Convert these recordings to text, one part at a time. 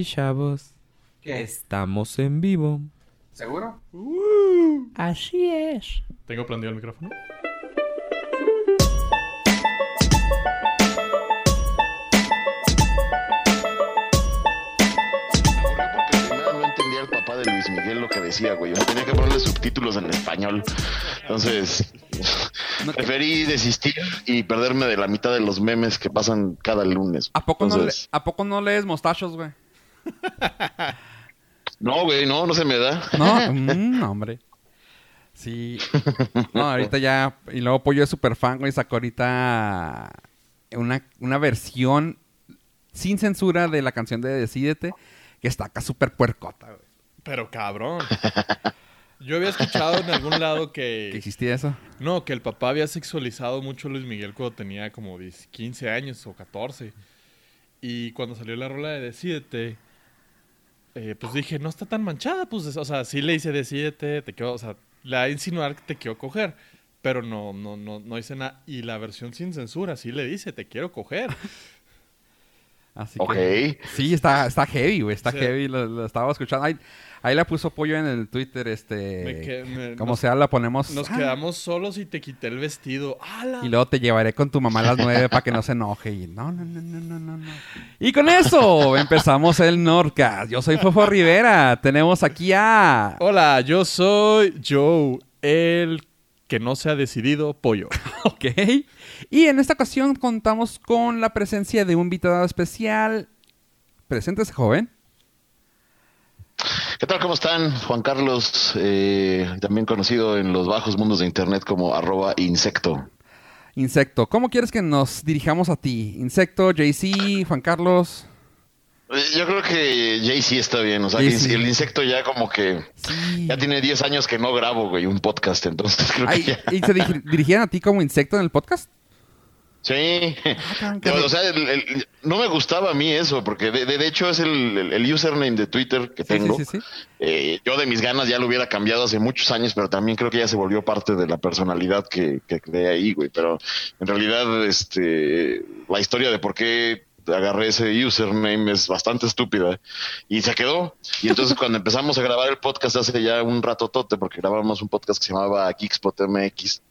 Y chavos, ¿Qué? estamos en vivo. ¿Seguro? Así es. ¿Tengo prendido el micrófono? porque primero no entendía el papá de Luis Miguel lo que decía, güey. Tenía que ponerle subtítulos en español. Entonces, preferí desistir y perderme de la mitad de los memes que pasan cada lunes. ¿A poco, no, le- ¿A poco no lees mostachos, güey? no, güey, no, no se me da. No, Mm, hombre. Sí. No, ahorita ya. Y luego Pollo es super fan, güey. Sacó ahorita una, una versión sin censura de la canción de Decídete. Que está acá súper puercota, güey. Pero cabrón. Yo había escuchado en algún lado ¿Que que... existía eso? No, que el papá había sexualizado mucho a Luis Miguel cuando tenía como 10, 15 años o 14. Y cuando salió la rola de Decídete, eh, pues dije, no está tan manchada. Pues, o sea, sí le hice Decídete, te quiero... O sea, le va a insinuar que te quiero coger. Pero no, no, no, no dice nada. Y la versión sin censura sí le dice, te quiero coger. Así Ok. que. Sí, está, está heavy, güey. Está Sí. heavy. Lo, lo estaba escuchando. Ahí, ahí la puso Pollo en el Twitter. Este. Me que- me- como nos- sea, la ponemos. Nos Ah. quedamos solos y te quité el vestido. Y luego te llevaré con tu mamá a las nueve para que no se enoje. Y no, no, no, no, no, no, no. Y con eso empezamos el Nordcast. Yo soy Fofo Rivera. Tenemos aquí a... Hola, yo soy Joe, el que no se ha decidido pollo. Ok. Y en esta ocasión contamos con la presencia de un invitado especial. Preséntese, joven. ¿Qué tal? ¿Cómo están? Juan Carlos, eh, también conocido en los bajos mundos de internet como arroba insecto. Insecto. ¿Cómo quieres que nos dirijamos a ti? Insecto, JC, Juan Carlos. Eh, Yo creo que Jay-Z está bien, o sea, Jay-Z. el insecto ya como que Sí. ya tiene 10 años que no grabo, güey, un podcast, entonces creo Ay, que ya... ¿Y se diri- dirigían a ti como insecto en el podcast? Sí, qué o sea, el- el- no me gustaba a mí eso, porque de, de- hecho es el, el- username de Twitter que tengo. sí, sí, sí. Eh, yo de mis ganas ya lo hubiera cambiado hace muchos años, pero también creo que ya se volvió parte de la personalidad que, que creé ahí, güey. Pero en realidad, este, la historia de por qué agarré ese username es bastante estúpida y se quedó. Y entonces cuando empezamos a grabar el podcast hace ya un rato tote, porque grabamos un podcast que se llamaba Geekspot MX.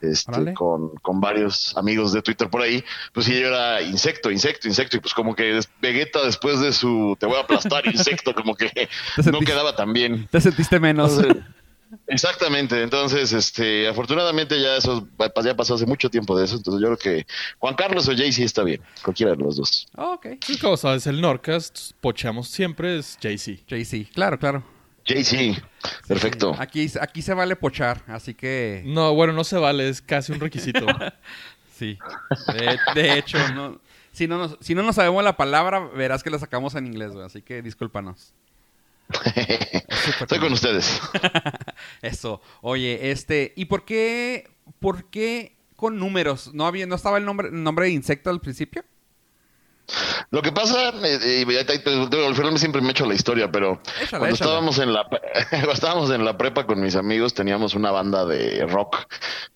Este, con, con varios amigos de Twitter por ahí, pues sí, yo era insecto, insecto, insecto, y pues como que Vegeta después de su te voy a aplastar, insecto, como que no quedaba tan bien. Te sentiste menos. Entonces, exactamente, entonces, este, afortunadamente ya eso ya pasó hace mucho tiempo de eso, entonces yo creo que Juan Carlos o Jay sí está bien, cualquiera de los dos. ok. Y como sabes, el Norcast, pocheamos siempre, es JC. JC, claro, claro. Jay sí, perfecto. Aquí, aquí se vale pochar, así que... No, bueno, no se vale, es casi un requisito. Sí. De, de hecho, no, si, no nos, si no nos sabemos la palabra, verás que la sacamos en inglés, güey. Así que discúlpanos. Estoy con ustedes. Eso. Oye, este... ¿Y por qué, por qué con números? ¿No, había, no estaba el nombre, el nombre de insecto al principio? Lo que pasa, eh, eh, te- al final siempre me echo la historia, pero cuando estábamos en la cuando estábamos en la prepa con mis amigos teníamos una banda de rock,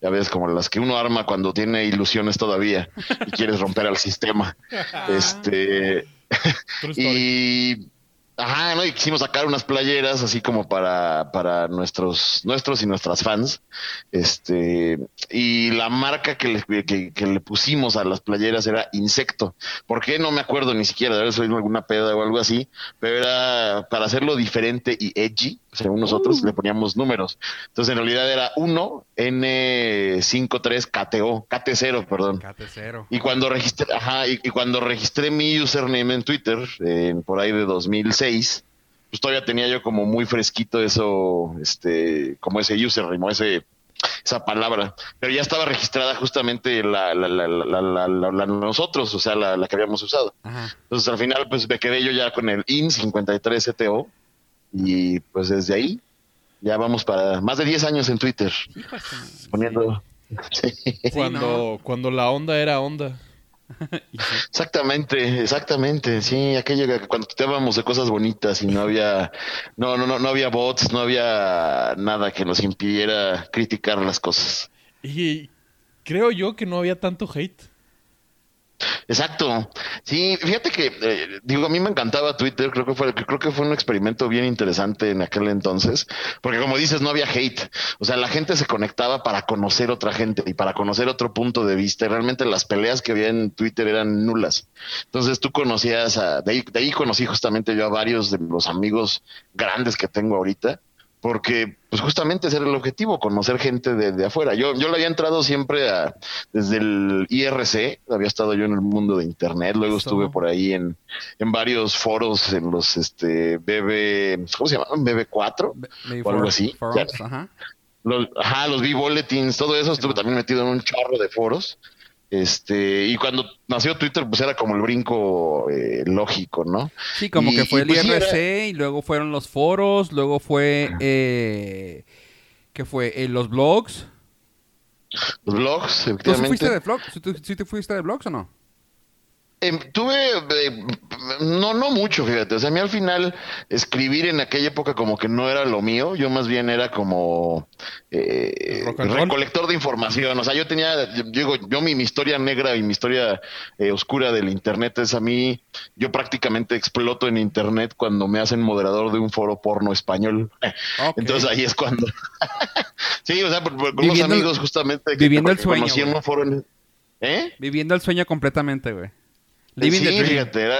ya ves como las que uno arma cuando tiene ilusiones todavía y quieres romper al sistema. Este y ajá, no, y quisimos sacar unas playeras así como para para nuestros nuestros y nuestras fans. Este, y la marca que le, que, que le pusimos a las playeras era Insecto. ¿Por qué? No me acuerdo ni siquiera, de haber sido alguna peda o algo así, pero era para hacerlo diferente y edgy, según nosotros, le poníamos números. Entonces, en realidad era 1 N53 KTO, KT0, perdón. Cate cero. Y cuando registré, ajá, y, y cuando registré mi username en Twitter, en por ahí de 2006, pues todavía tenía yo como muy fresquito eso, este, como ese username, ese, esa palabra. Pero ya estaba registrada justamente la, la, la, la, la, la- la- nosotros, o sea, la, la que habíamos usado. Ajá. Entonces al final, pues me quedé yo ya con el IN53CTO y pues desde ahí ya vamos para más de 10 años en Twitter, poniendo... Sí. cuando, cuando la onda era onda. Exactamente, exactamente, sí, aquello que cuando tuiteábamos de cosas bonitas y no había, no, no, no, no había bots, no había nada que nos impidiera criticar las cosas. Y creo yo que no había tanto hate. Exacto. Sí, fíjate que eh, digo, a mí me encantaba Twitter, creo que fue creo que fue un experimento bien interesante en aquel entonces, porque como dices, no había hate. O sea, la gente se conectaba para conocer otra gente y para conocer otro punto de vista. Realmente las peleas que había en Twitter eran nulas. Entonces tú conocías a de ahí, de ahí conocí justamente yo a varios de los amigos grandes que tengo ahorita porque pues justamente ese era el objetivo, conocer gente de, de afuera. Yo, yo le había entrado siempre a, desde el IRC, había estado yo en el mundo de internet, luego Eso. estuve por ahí en, en varios foros, en los este BB, ¿cómo se llamaban? BB4, Maybe o algo así. ajá. Los, ajá, los B-Bulletins, todo eso, estuve también metido en un chorro de foros. Este, y cuando nació Twitter, pues era como el brinco eh, lógico, ¿no? Sí, como Y- que fue el pues sí, IRC era- y luego fueron los foros, luego fue eh, ¿qué fue? Eh, los blogs. Los blogs, ¿Tú sí fuiste de blogs? ¿Sí, tú- sí te fuiste de blogs o no? Em, tuve, eh, no, no mucho, fíjate. O sea, a mí al final escribir en aquella época como que no era lo mío. Yo más bien era como eh, recolector de información. O sea, yo tenía, yo digo, yo mi, mi historia negra y mi historia eh, oscura del internet es a mí, yo prácticamente exploto en internet cuando me hacen moderador de un foro porno español. Entonces ahí es cuando. sí, o sea, por- por- con unos amigos justamente que, viviendo el sueño, en un foro. en- ¿Eh? Viviendo el sueño completamente, güey. Living sí, the dream. fíjate, era,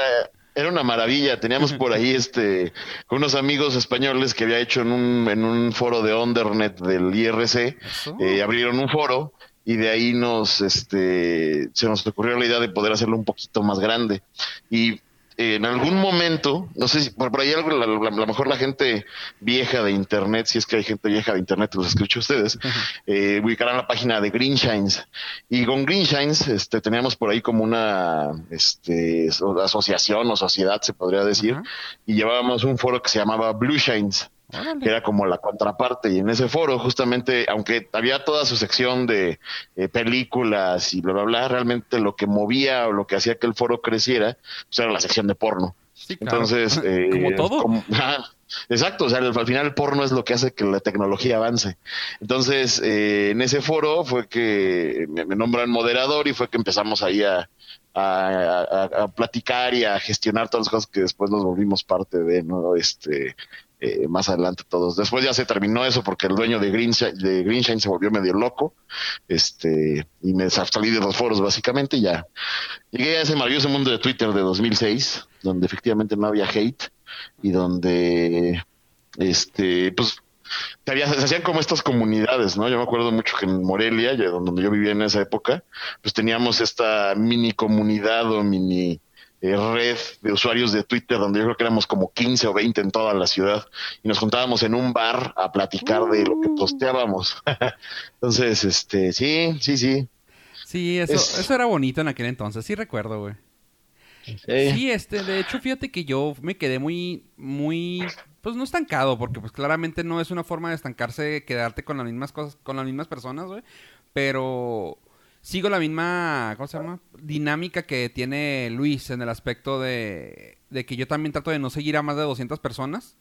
era una maravilla. Teníamos por ahí este con unos amigos españoles que había hecho en un, en un foro de Undernet del IRC, eh, abrieron un foro y de ahí nos este se nos ocurrió la idea de poder hacerlo un poquito más grande. Y eh, en algún momento, no sé si por, por ahí algo, a lo mejor la gente vieja de internet, si es que hay gente vieja de internet, los escucho a ustedes, eh, ubicarán la página de Green Shines. Y con Green Shines este, teníamos por ahí como una este, so- asociación o sociedad, se podría decir, y llevábamos un foro que se llamaba Blue Shines. Que era como la contraparte y en ese foro justamente aunque había toda su sección de eh, películas y bla bla bla realmente lo que movía o lo que hacía que el foro creciera pues era la sección de porno Sí, claro. entonces eh, como todo. como- exacto o sea al, al final el porno es lo que hace que la tecnología avance entonces eh, en ese foro fue que me, me nombran moderador y fue que empezamos ahí a a, a- a platicar y a gestionar todas las cosas que después nos volvimos parte de, ¿no? Este, eh, más adelante todos. Después ya se terminó eso porque el dueño de Greenshine, de Greenshine se volvió medio loco, este, y me salí de los foros básicamente y ya. Llegué a ese maravilloso mundo de Twitter de 2006, donde efectivamente no había hate y donde, este, pues, se, hacían como estas comunidades, ¿no? Yo me acuerdo mucho que en Morelia, donde yo vivía en esa época, pues teníamos esta mini comunidad o mini eh, red de usuarios de Twitter, donde yo creo que éramos como 15 o 20 en toda la ciudad, y nos juntábamos en un bar a platicar de lo que posteábamos. Entonces, este, sí, sí, sí. Sí, eso, Es- eso era bonito en aquel entonces, sí recuerdo, güey. Eh, Sí, este, de hecho, fíjate que yo me quedé muy, muy, pues no estancado, porque pues claramente no es una forma de estancarse quedarte con las mismas cosas, con las mismas personas, güey. Pero sigo la misma, ¿cómo se llama? Dinámica que tiene Luis en el aspecto de, de que yo también trato de no seguir a más de 200 personas.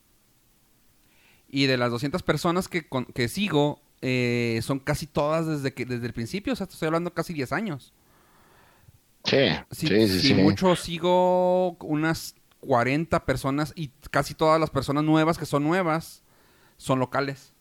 Y de las 200 personas que, con- que sigo, eh, son casi todas desde, que, desde el principio, o sea, estoy hablando casi 10 años. sí, Si, sí, sí, si sí. mucho sigo unas 40 personas y casi todas las personas nuevas que son nuevas son locales.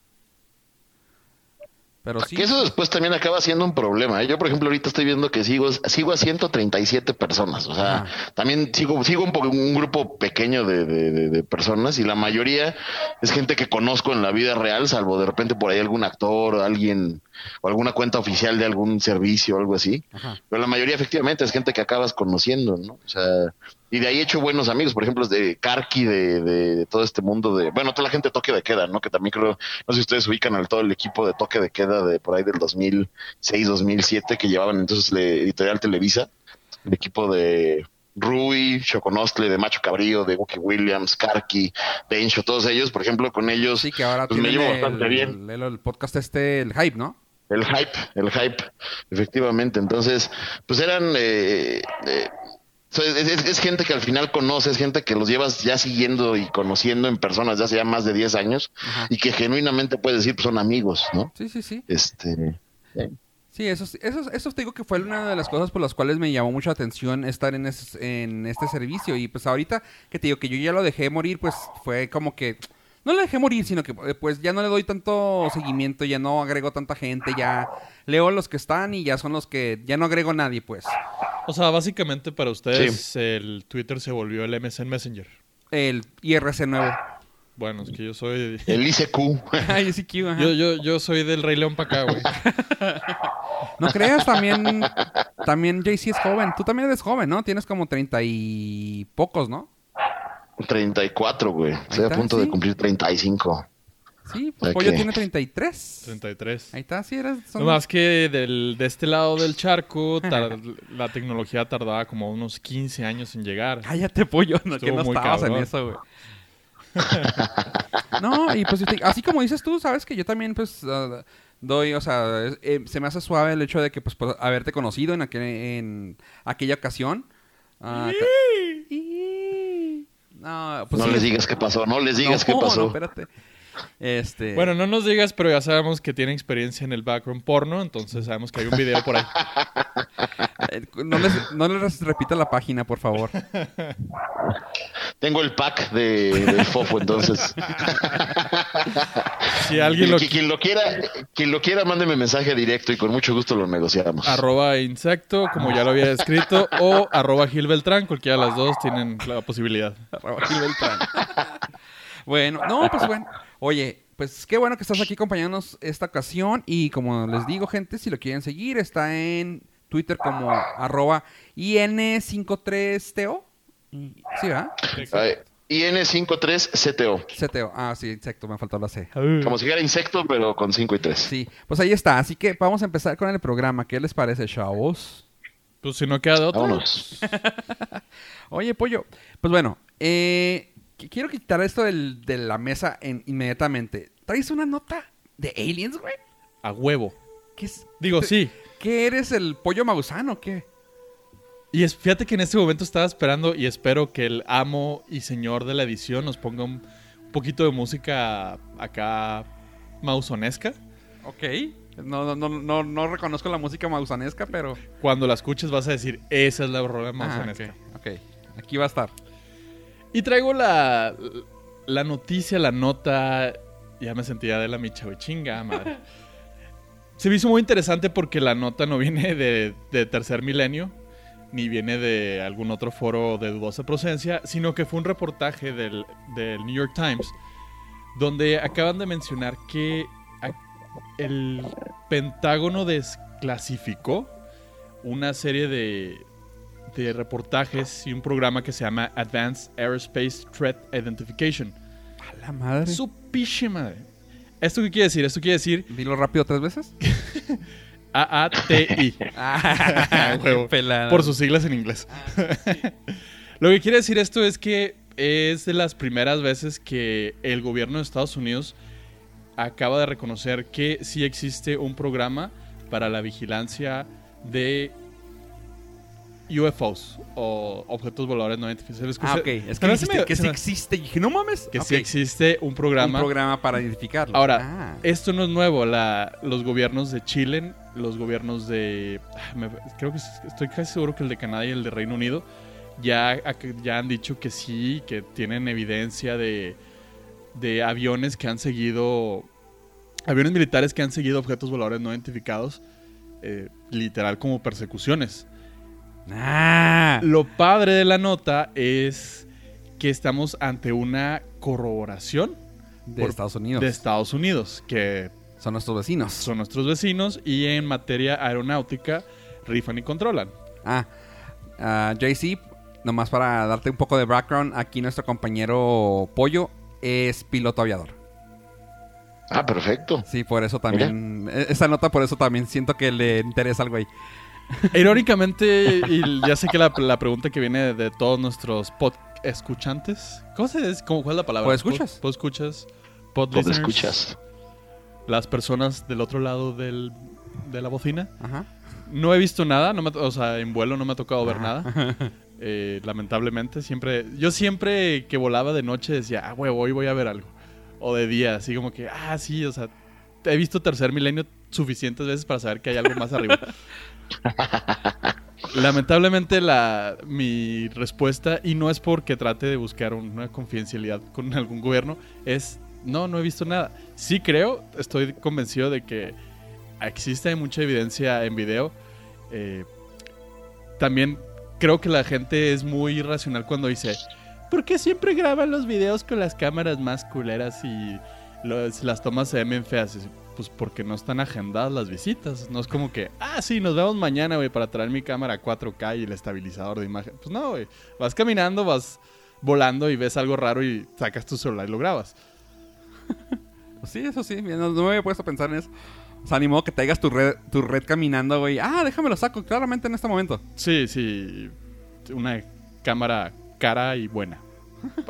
Pero sí. Que eso después también acaba siendo un problema. ¿eh? Yo, por ejemplo, ahorita estoy viendo que sigo, sigo a 137 personas. O sea, Ajá. también sigo, sigo un, un grupo pequeño de, de- de- de personas y la mayoría es gente que conozco en la vida real, salvo de repente por ahí algún actor o alguien o alguna cuenta oficial de algún servicio o algo así. Ajá. Pero la mayoría efectivamente es gente que acabas conociendo, ¿no? O sea, y de ahí he hecho buenos amigos, por ejemplo, de Karki, de, de, de todo este mundo de, bueno, toda la gente de toque de queda, ¿no? Que también creo, no sé si ustedes ubican al todo el equipo de toque de queda de por ahí del 2006, 2007, que llevaban entonces la editorial Televisa, el equipo de Rui, Choconostle, de Macho Cabrío, de Wookie Williams, Karki, Bencho, todos ellos, por ejemplo, con ellos, Sí, que ahora pues me llevo el, bastante bien. el- el podcast este, el hype, ¿no? El hype, el hype, efectivamente. Entonces, pues eran... eh, eh, so- es, es- es gente que al final conoces, gente que los llevas ya siguiendo y conociendo en personas ya hace ya más de 10 años Ajá. y que genuinamente puedes decir pues son amigos, ¿no? Sí, sí, sí. Este... Sí, eso, es- eso, es- eso te digo que fue una de las cosas por las cuales me llamó mucha atención estar en, es- en este servicio. Y pues ahorita que te digo que yo ya lo dejé morir, pues fue como que... No lo dejé morir, sino que eh, pues ya no le doy tanto seguimiento, ya no agrego tanta gente, ya leo los que están y ya son los que... Ya no agrego a nadie, pues. O sea, básicamente para ustedes el Twitter se volvió el MSN Messenger. El IRC nuevo. Bueno, es que yo soy... El ICQ. Que, ajá. Yo, yo, yo soy del Rey León para acá, güey. No creas, también, también JC es joven. Tú también eres joven, ¿no? Tienes como treinta y pocos, ¿no? 34, güey. Estoy a punto sí. de cumplir 35. Sí, pues. Pollo tiene 33. 33. Ahí está, sí, eres... son- No más que del, de este lado del charco, tar- la tecnología tardaba como unos 15 años en llegar. Cállate, Pollo, no, que no estabas en eso, güey. no, y pues así como dices tú, sabes que yo también pues ah, doy, o sea, eh, se me hace suave el hecho de que pues por haberte conocido en, aquel, en aquella ocasión. Y- no, pues no sí. les digas qué pasó, no les digas qué pasó. no, espérate. Este... Bueno, no nos digas, pero ya sabemos que tiene experiencia en el background porno, entonces sabemos que hay un video por ahí. eh, no les, no les repita la página, por favor. Tengo el pack de, del fofo, entonces. Si alguien lo Qui- quien lo quiera, quien lo quiera, mándeme mensaje directo y con mucho gusto lo negociamos. arroba insecto, como ya lo había escrito, o arroba Gil Beltrán, cualquiera de las dos tienen la posibilidad. Arroba Gil Beltrán. bueno, no, pues bueno. Oye, pues qué bueno que estás aquí acompañándonos esta ocasión. Y como les digo, gente, si lo quieren seguir, está en Twitter como arroba IN53TO. Sí, ¿verdad? Ay, IN53CTO. CTO. Ah, sí, exacto, me faltó la C. Como si fuera insecto, pero con 5 y 3. Sí, pues ahí está. Así que vamos a empezar con el programa. ¿Qué les parece, chavos? Pues si no queda de otro. Vámonos. Oye, pollo. Pues bueno, eh, qu- quiero quitar esto del- de la mesa en- inmediatamente. ¿Traes una nota de aliens, güey? A huevo. ¿Qué, es, Digo, sí. ¿Qué eres, el pollo mausano qué? Y es, fíjate que en este momento estaba esperando y espero que el amo y señor de la edición nos ponga un, poquito de música acá mausonesca. Ok. No, no, no, no, no reconozco la música mausanesca, pero... Cuando la escuches vas a decir, esa es la rola Ah, mausonesca. ok. Aquí va a estar. Y traigo la, la noticia, la nota. Ya me sentía de la micha, güey, chinga, madre. Se me hizo muy interesante porque la nota no viene de, de Tercer Milenio, ni viene de algún otro foro de dudosa procedencia, sino que fue un reportaje del, del New York Times, donde acaban de mencionar que el Pentágono desclasificó una serie de, de reportajes y un programa que se llama Advanced Aerospace Threat Identification. A la madre. Su piche madre. ¿Esto qué quiere decir? Esto quiere decir Dilo rápido tres veces. AATI. Ah. Por sus siglas en inglés. Lo que quiere decir esto es que es de las primeras veces que el gobierno de Estados Unidos acaba de reconocer que sí existe un programa para la vigilancia de UFOs o objetos voladores no identificados. Ah, ok. Es que dijiste que sí existe. Y dije, no mames. que Ok. sí existe un programa. Un programa para identificarlo. Ahora, Ah. esto no es nuevo. La, los gobiernos de Chile, los gobiernos de. ah, me- creo que es- estoy casi seguro que el de Canadá y el de Reino Unido ya, ya han dicho que sí, que tienen evidencia de, de aviones que han seguido. Aviones militares que han seguido objetos voladores no identificados, eh, literal como persecuciones. Ah. Lo padre de la nota es que estamos ante una corroboración De por- Estados Unidos. de Estados Unidos, que Son nuestros vecinos. son nuestros vecinos y en materia aeronáutica rifan y controlan. Ah, ah, JC, nomás para darte un poco de background, aquí nuestro compañero Pollo es piloto aviador. Ah, perfecto. Sí, por eso también. e- Esa nota, por eso también siento que le interesa al güey. Irónicamente, y ya sé que la, la pregunta que viene de, de todos nuestros pod escuchantes, ¿cómo se dice? ¿Cómo, ¿Cuál es la palabra? Pod, podescuchas. Pod ¿Dónde listeners, escuchas? Las personas del otro lado del, de la bocina. Ajá. No he visto nada, no me, o sea, en vuelo no me ha tocado ver Ajá. nada. Eh, lamentablemente, siempre. Yo siempre que volaba de noche decía, ah, huevo, hoy voy a ver algo. O de día, así como que, ah, sí, o sea, he visto Tercer Milenio suficientes veces para saber que hay algo más arriba. Lamentablemente la mi respuesta y no es porque trate de buscar una confidencialidad con algún gobierno es no no he visto nada. Sí creo, estoy convencido de que existe mucha evidencia en video. Eh, también creo que la gente es muy irracional cuando dice ¿Por qué siempre graban los videos con las cámaras más culeras y las tomas se ven feas? Pues porque no están agendadas las visitas. No es como que, ah, sí, nos vemos mañana, güey, para traer mi cámara 4K y el estabilizador de imagen. Pues no, güey. Vas caminando, vas volando y ves algo raro y sacas tu celular y lo grabas. Sí, eso sí. No, no me había puesto a pensar en eso. O sea, ni modo que traigas tu red, tu red caminando, güey. Ah, déjame lo saco claramente en este momento. Sí, sí. Una cámara cara y buena.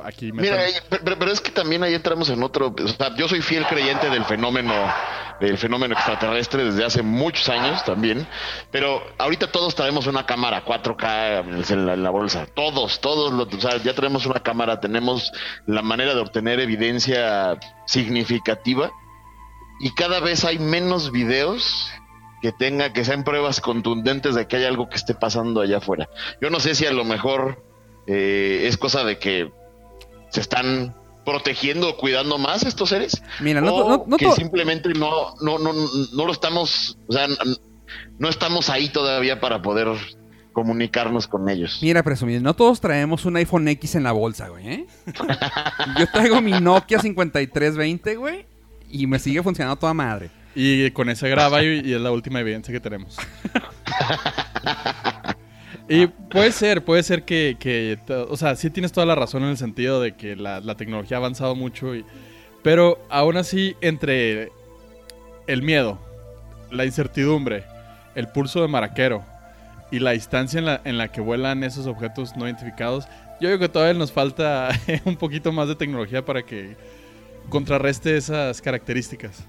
Aquí me Mira, eh, pero, pero es que también ahí entramos en otro. O sea, yo soy fiel creyente del fenómeno, del fenómeno extraterrestre desde hace muchos años también. Pero ahorita todos traemos una cámara 4K en la, en la bolsa. Todos, todos. lo- o sea, ya tenemos una cámara, tenemos la manera de obtener evidencia significativa. Y cada vez hay menos videos que tenga, que sean pruebas contundentes de que hay algo que esté pasando allá afuera. Yo no sé si a lo mejor eh, es cosa de que se están protegiendo o cuidando más estos seres. Mira, no, o no, no que simplemente no, no, no, no lo estamos, o sea, no estamos ahí todavía para poder comunicarnos con ellos. Mira, presumido, no todos traemos un iPhone X en la bolsa, güey, ¿eh? Yo traigo mi Nokia 5320, güey, y me sigue funcionando toda madre. Y con ese graba y, y es la última evidencia que tenemos. y puede ser, puede ser que, o sea, sí tienes toda la razón en el sentido de que la, la tecnología ha avanzado mucho, y- pero aún así entre el miedo, la incertidumbre, el pulso de maraquero y la distancia en la, en la que vuelan esos objetos no identificados, yo creo que todavía nos falta un poquito más de tecnología para que contrarreste esas características.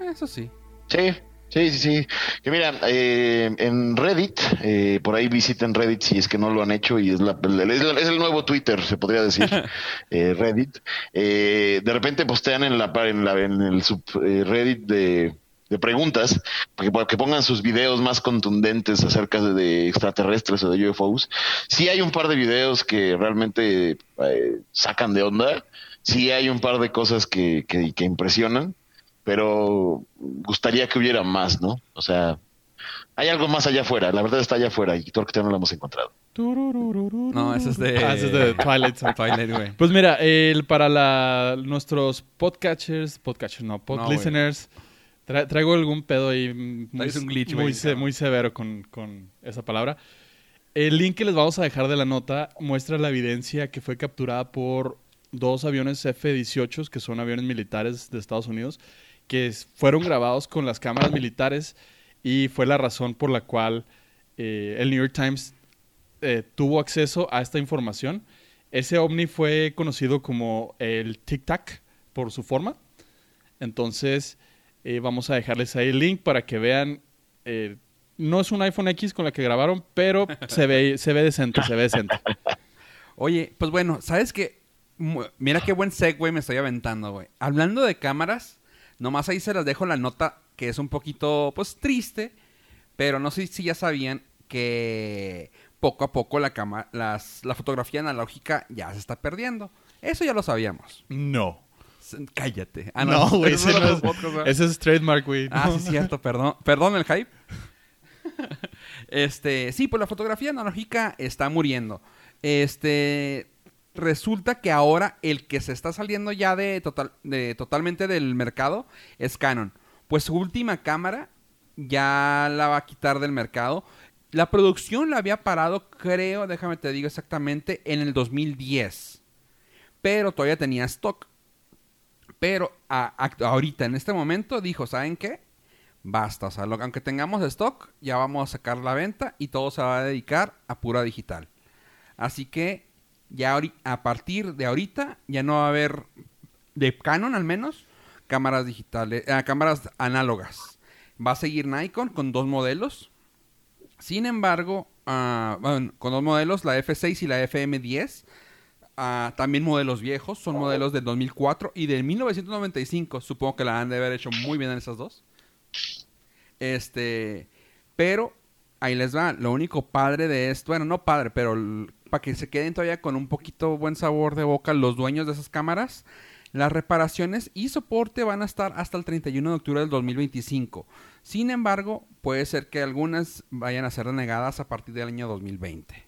Eso sí. Sí, sí, sí, sí. Que mira, eh, en Reddit, eh, por ahí visiten Reddit si es que no lo han hecho y es, la, es, la- es el nuevo Twitter, se podría decir, eh, Reddit. Eh, de repente postean en la en, la, en el subreddit de, de preguntas, que, que pongan sus videos más contundentes acerca de, de extraterrestres o de UFOs. Sí hay un par de videos que realmente eh, sacan de onda. Sí hay un par de cosas que, que, que impresionan pero gustaría que hubiera más, ¿no? O sea, hay algo más allá afuera, la verdad está allá afuera y creo que todavía no lo hemos encontrado. No, ese es de... Ah, ese es de Twilight. Twilight, güey. Pues mira, el, para la, nuestros podcatchers, podcatchers no, pod No, tra- traigo algún pedo ahí muy, un glitch, muy, se- muy severo con, con esa palabra. El link que les vamos a dejar de la nota muestra la evidencia que fue capturada por dos aviones F-18, que son aviones militares de Estados Unidos, que fueron grabados con las cámaras militares y fue la razón por la cual eh, el New York Times eh, tuvo acceso a esta información. Ese ovni fue conocido como el Tic Tac por su forma. Entonces, eh, vamos a dejarles ahí el link para que vean. no es un iPhone X con la que grabaron, pero se ve, se ve decente, se ve decente. Oye, pues bueno, ¿sabes qué? Mira qué buen segue me estoy aventando, güey. Hablando de cámaras, nomás ahí se las dejo la nota que es un poquito, pues, triste. Pero no sé si ya sabían que poco a poco la, cama- las- la fotografía analógica ya se está perdiendo. Eso ya lo sabíamos. No. Cállate. Ah, no, güey, eso ese, no no es- ese es trademark, güey. Ah, no. sí, cierto, perdón. Perdón el hype. Este, sí, pues la fotografía analógica está muriendo. Este, resulta que ahora el que se está saliendo ya de, total, de totalmente del mercado es Canon. Pues su última cámara ya la va a quitar del mercado. La producción la había parado, creo, déjame te digo exactamente, en el 2010. Pero todavía tenía stock. Pero a- ahorita, en este momento, dijo, ¿saben qué? Basta, o sea, aunque tengamos stock, ya vamos a sacar la venta y todo se va a dedicar a pura digital. Así que ya a partir de ahorita ya no va a haber, de Canon al menos, cámaras digitales, eh, cámaras análogas. Va a seguir Nikon con dos modelos. Sin embargo, ah, con dos modelos, la F6 y la FM10. ah, también modelos viejos, son modelos del 2004 y del 1995. Supongo que la han de haber hecho muy bien en esas dos. Este, pero ahí les va. Lo único padre de esto, bueno, no padre, pero para que se queden todavía con un poquito buen sabor de boca los dueños de esas cámaras, las reparaciones y soporte van a estar hasta el 31 de octubre del 2025. Sin embargo, puede ser que algunas vayan a ser denegadas a partir del año 2020.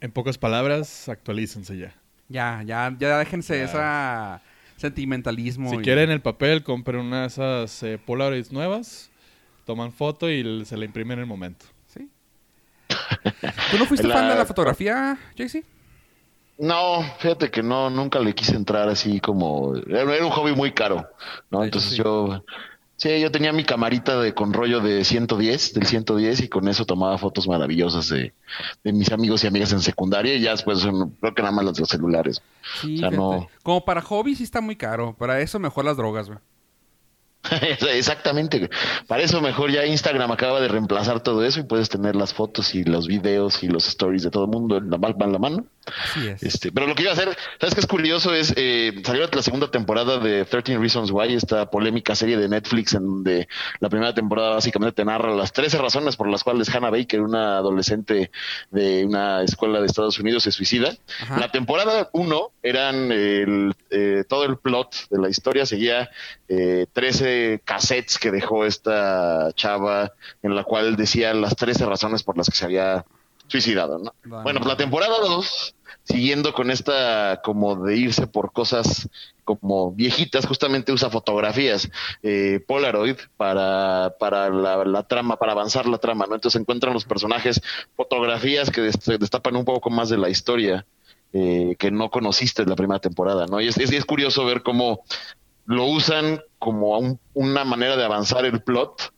En pocas palabras, actualícense ya. Ya, ya, ya déjense Ya. esa sentimentalismo. Si y- quieren el papel, compren una de esas eh, Polaroids nuevas, toman foto y se la imprimen en el momento. ¿Tú no fuiste La- fan de la fotografía, JC? No, fíjate que no, nunca le quise entrar así como... Era, un hobby muy caro, ¿no? Entonces sí. yo... Sí, yo tenía mi camarita de con rollo de 110, del 110, y con eso tomaba fotos maravillosas de, de mis amigos y amigas en secundaria, y ya después creo que nada más las de los celulares. Sí, O sea, fíjate. no- Como para hobby sí está muy caro. Para eso mejor las drogas, güey. Exactamente. Para eso mejor ya Instagram acaba de reemplazar todo eso y puedes tener las fotos y los videos y los stories de todo el mundo en la, en la mano. Así es. Este, pero lo que iba a hacer, ¿sabes qué es curioso? Es eh, salió la segunda temporada de 13 Reasons Why, esta polémica serie de Netflix en donde la primera temporada básicamente te narra las 13 razones por las cuales Hannah Baker, una adolescente de una escuela de Estados Unidos, se suicida. Ajá. La temporada 1 eran el, eh, todo el plot de la historia, seguía eh, 13 cassettes que dejó esta chava en la cual decía las 13 razones por las que se había suicidado, ¿no? Bueno, pues la temporada 2, siguiendo con esta como de irse por cosas como viejitas, justamente usa fotografías eh, Polaroid para, para la, la trama, para avanzar la trama, ¿no? Entonces encuentran los personajes fotografías que dest- destapan un poco más de la historia eh, que no conociste en la primera temporada, ¿no? Y es, es, es curioso ver cómo lo usan como un- una manera de avanzar el plot,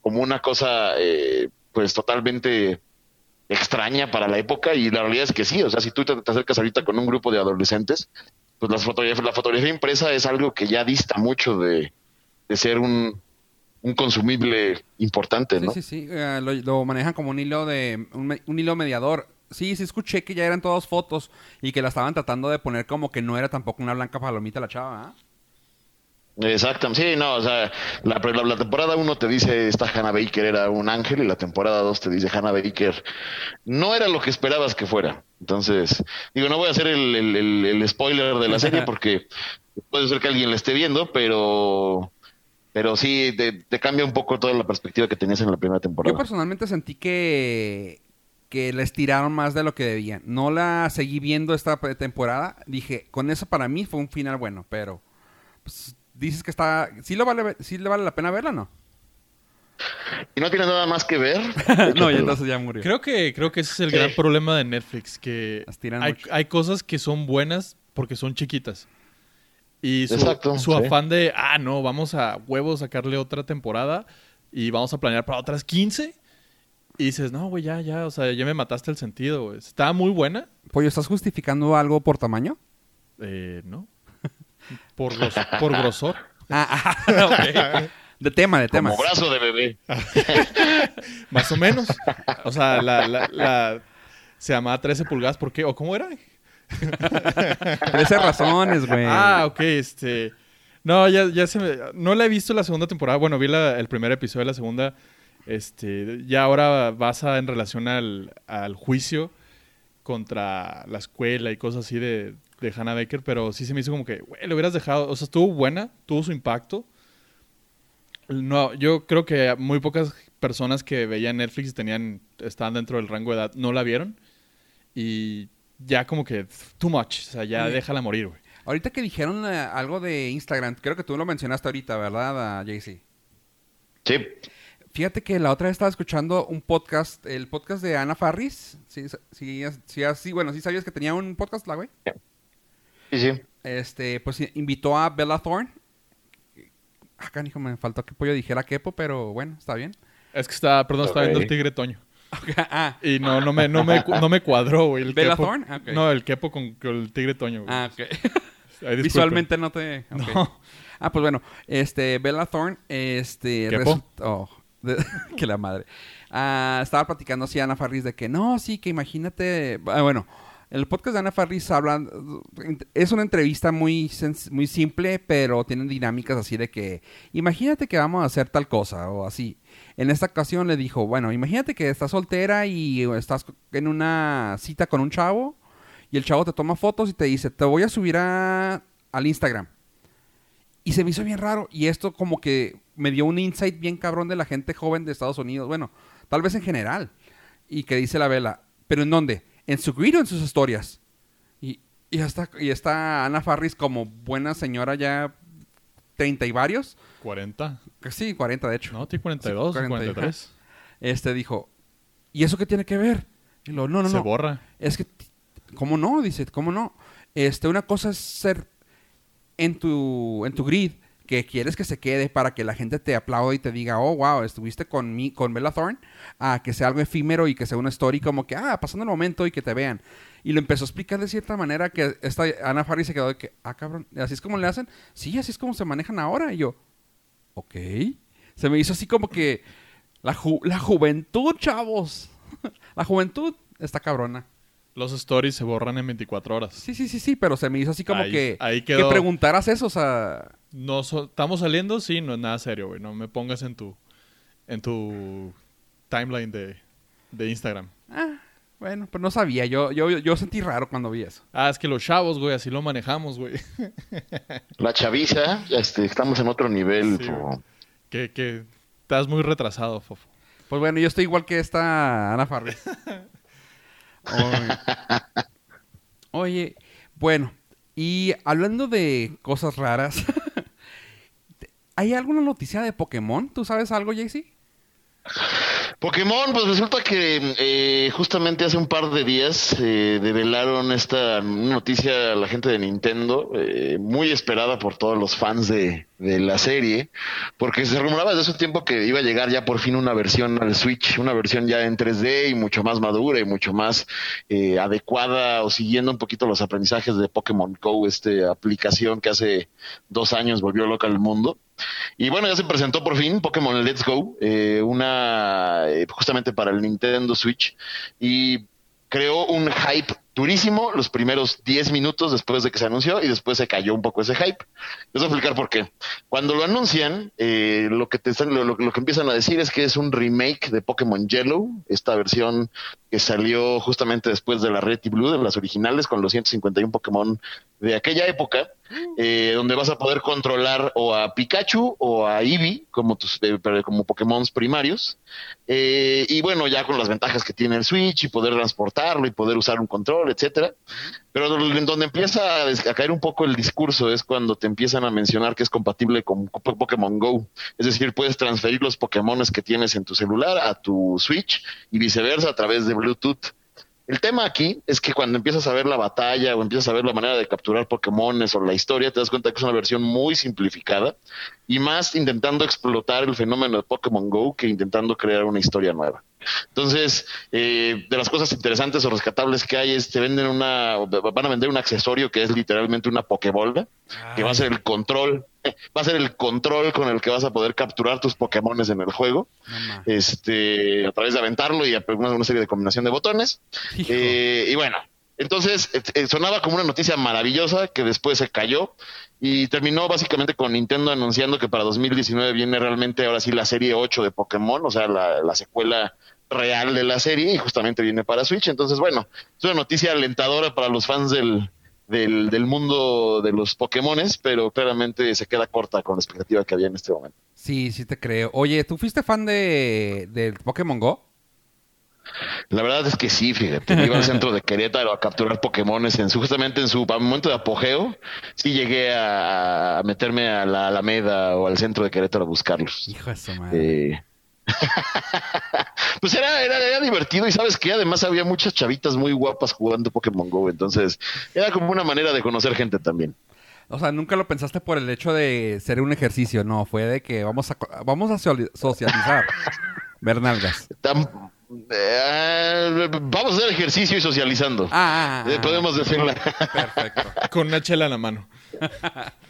como una cosa eh, pues totalmente extraña para la época y la realidad es que sí, o sea, si tú te, acercas ahorita con un grupo de adolescentes, pues las fotografías, la fotografía impresa es algo que ya dista mucho de, de ser un, un consumible importante, Sí, ¿no? sí, sí. eh, lo, manejan como un hilo de un hilo mediador. Sí, sí escuché que ya eran todas fotos y que la estaban tratando de poner como que no era tampoco una blanca palomita la chava, ¿ah? Exacto, sí, no, o sea, la, la- la temporada 1 te dice esta Hannah Baker era un ángel y la temporada 2 te dice Hannah Baker no era lo que esperabas que fuera. Entonces, digo, no voy a hacer el, el- el- el spoiler de la serie porque puede ser que alguien la esté viendo, pero pero sí te, te cambia un poco toda la perspectiva que tenías en la primera Yo temporada. personalmente sentí que que les tiraron más de lo que debían. No la seguí viendo esta temporada. Dije, con eso para mí fue un final bueno, pero pues, dices que está sí lo vale sí le vale la pena verla, o ¿no? Y no tiene nada más que ver. no, y entonces ya murió. Creo que, creo que ese es el gran problema de Netflix, que hay, hay cosas que son buenas porque son chiquitas. Y su, Exacto, su sí. afán de, ah, no, vamos a huevo sacarle otra temporada y vamos a planear para otras 15. Y dices, no, güey, ya, ya, o sea, ya me mataste el sentido, güey. Está muy buena, Pollo, ¿estás justificando algo por tamaño? eh, ¿no? Por, gros- por grosor. Ah, ah, ok. De tema, de tema. Como brazo de bebé. Más o menos. O sea, la, la, la- se llamaba 13 pulgadas, ¿por qué? ¿O cómo era? 13 razones, güey. Ah, ok, este. No, ya, ya se me. No la he visto la segunda temporada. Bueno, vi la- el primer episodio de la segunda. Este. Ya ahora basa en relación al, al juicio contra la escuela y cosas así de, de Hannah Baker. Pero sí se me hizo como que, güey, lo hubieras dejado. O sea, estuvo buena, tuvo su impacto. No, yo creo que muy pocas personas que veían Netflix y tenían, estaban dentro del rango de edad, no la vieron. Y ya como que, too much. O sea, ya Oye. déjala morir, güey. Ahorita que dijeron eh, algo de Instagram, creo que tú lo mencionaste ahorita, ¿verdad, JC? Sí. Fíjate que la otra vez estaba escuchando un podcast, el podcast de Ana Farris. Sí, sí, sí, sí, bueno, sí sabías que tenía un podcast, la güey. Sí, sí. Este, pues invitó a Bella Thorne. Acá, hijo, me faltó que Pollo dijera Kepo, pero bueno, está bien. Es que estaba, perdón, estaba viendo el tigre Toño. ah, Y no, no me, no me, no me cuadró, güey. el ¿Bella quepo. Thorne? Ah. No, el quepo con, con el tigre Toño, güey. ah, disculpen. Visualmente no te... No. Ah, pues bueno, este, Bella Thorne, este... Oh, de- que la madre. Ah, estaba platicando así Ana Farris de que no, sí, que imagínate... ah, bueno, En el podcast de Ana Farris hablan. Es una entrevista muy, muy simple, pero tienen dinámicas así de que. Imagínate que vamos a hacer tal cosa o así. En esta ocasión le dijo: Bueno, imagínate que estás soltera y estás en una cita con un chavo. Y el chavo te toma fotos y te dice: Te voy a subir a- al Instagram. Y se me hizo bien raro. Y esto, como que me dio un insight bien cabrón de la gente joven de Estados Unidos. Bueno, tal vez en general. Y que dice la vela, ¿pero en dónde? ¿En su grid o en sus historias? Y, y, está, y está Ana Farris como buena señora ya 30 y varios. 40. Que Sí, 40 de hecho. No, tiene 42, Sí, 40, 43. Este dijo, ¿y eso qué tiene que ver? Y lo, no, no, Se no. borra. Es que, ¿cómo no? Dice, ¿cómo no? Este, una cosa es ser en tu, en tu grid que quieres que se quede para que la gente te aplaude y te diga, oh, wow, estuviste con mí, con Bella Thorne, a que sea algo efímero y que sea una story como que, ah, pasando el momento y que te vean. Y lo empezó a explicar de cierta manera que esta Ana Faris se quedó de que, ah, cabrón, ¿así es como le hacen? Sí, así es como se manejan ahora. Y yo, ok. Se me hizo así como que la, ju- la juventud, chavos. la juventud está cabrona. Los stories se borran en 24 horas. Sí, sí, sí, sí, pero se me hizo así como Ahí- que, ahí que preguntaras eso, o sea, No so- estamos saliendo, sí, no es nada serio, güey. No me pongas en tu en tu timeline de, de Instagram. ah, bueno, pero no sabía, yo, yo, yo sentí raro cuando vi eso. Ah, es que los chavos, güey, así lo manejamos, güey. La chaviza, este, estamos en otro nivel. Sí, po. güey. que, que estás muy retrasado, Fofo. Pues bueno, yo estoy igual que esta Ana Farris. Oye. Oye, bueno, y hablando de cosas raras, ¿hay alguna noticia de Pokémon? ¿Tú sabes algo, Jaycee? Pokémon, pues resulta que eh, justamente hace un par de días eh, develaron esta noticia a la gente de Nintendo, eh, muy esperada por todos los fans de, de la serie, porque se rumoraba desde hace tiempo que iba a llegar ya por fin una versión al Switch, una versión ya en 3D y mucho más madura y mucho más eh, adecuada o siguiendo un poquito los aprendizajes de Pokémon Go, esta aplicación que hace dos años volvió loca al mundo. Y bueno, ya se presentó por fin Pokémon Let's Go, eh, una eh, justamente para el Nintendo Switch y creó un hype durísimo los primeros 10 minutos después de que se anunció y después se cayó un poco ese hype. Les voy a explicar por qué. Cuando lo anuncian, eh, lo, que te están, lo, lo- que empiezan a decir es que es un remake de Pokémon Yellow, esta versión que salió justamente después de la Red y Blue, de las originales, con los 151 Pokémon de aquella época, eh, donde vas a poder controlar o a Pikachu o a Eevee como, tus, eh, como Pokémon primarios. Eh, y bueno, ya con las ventajas que tiene el Switch y poder transportarlo y poder usar un control, etcétera. Pero donde empieza a, caer un poco el discurso es cuando te empiezan a mencionar que es compatible con Po- Pokémon Go. Es decir, puedes transferir los Pokémones que tienes en tu celular a tu Switch y viceversa a través de Bluetooth. El tema aquí es que cuando empiezas a ver la batalla o empiezas a ver la manera de capturar Pokémones o la historia, te das cuenta que es una versión muy simplificada y más intentando explotar el fenómeno de Pokémon Go que intentando crear una historia nueva. Entonces, eh, de las cosas interesantes o rescatables que hay es te venden una, van a vender un accesorio que es literalmente una Pokébola, que va a ser el control, va a ser el control con el que vas a poder capturar tus Pokémones en el juego, este, a través de aventarlo y a una, una serie de combinación de botones. Eh, y bueno, entonces eh, eh, sonaba como una noticia maravillosa que después se cayó y terminó básicamente con Nintendo anunciando que para 2019 viene realmente ahora sí la serie 8 de Pokémon, o sea, la, la secuela real de la serie y justamente viene para Switch. Entonces, bueno, es una noticia alentadora para los fans del, del, del mundo de los Pokémones, pero claramente se queda corta con la expectativa que había en este momento. Sí, sí te creo. Oye, ¿tú fuiste fan de del Pokémon Go? La verdad es que sí, fíjate, iba al centro de Querétaro a capturar Pokémones en su, justamente en su momento de apogeo. Sí llegué a, a meterme a la Alameda o al centro de Querétaro a buscarlos. Hijo de su madre. Eh, pues era, era, era divertido y sabes que además había muchas chavitas muy guapas jugando Pokémon Go, entonces era como una manera de conocer gente también. O sea, nunca lo pensaste por el hecho de ser un ejercicio, no, fue de que vamos a vamos a socializar. Ver nalgas. Eh, vamos a hacer ejercicio y socializando. Ah, ah, ah, Eh, podemos decirla. Perfecto. Con una chela en la mano.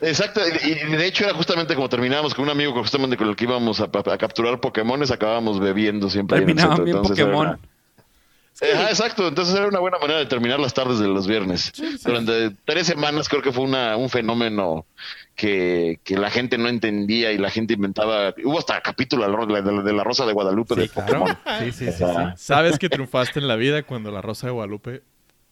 Exacto, y de hecho era justamente como terminábamos con un amigo justamente con el que íbamos a, a capturar Pokémones, acabábamos bebiendo siempre. centro, bien entonces era Ajá, exacto. Entonces era una buena manera de terminar las tardes de los viernes. Durante tres semanas creo que fue una, un fenómeno que, que la gente no entendía y la gente inventaba. Hubo hasta capítulo de la, de la Rosa de Guadalupe de Sí, claro. Pokémon. Sí, sí, sí. Sabes que triunfaste en la vida cuando la Rosa de Guadalupe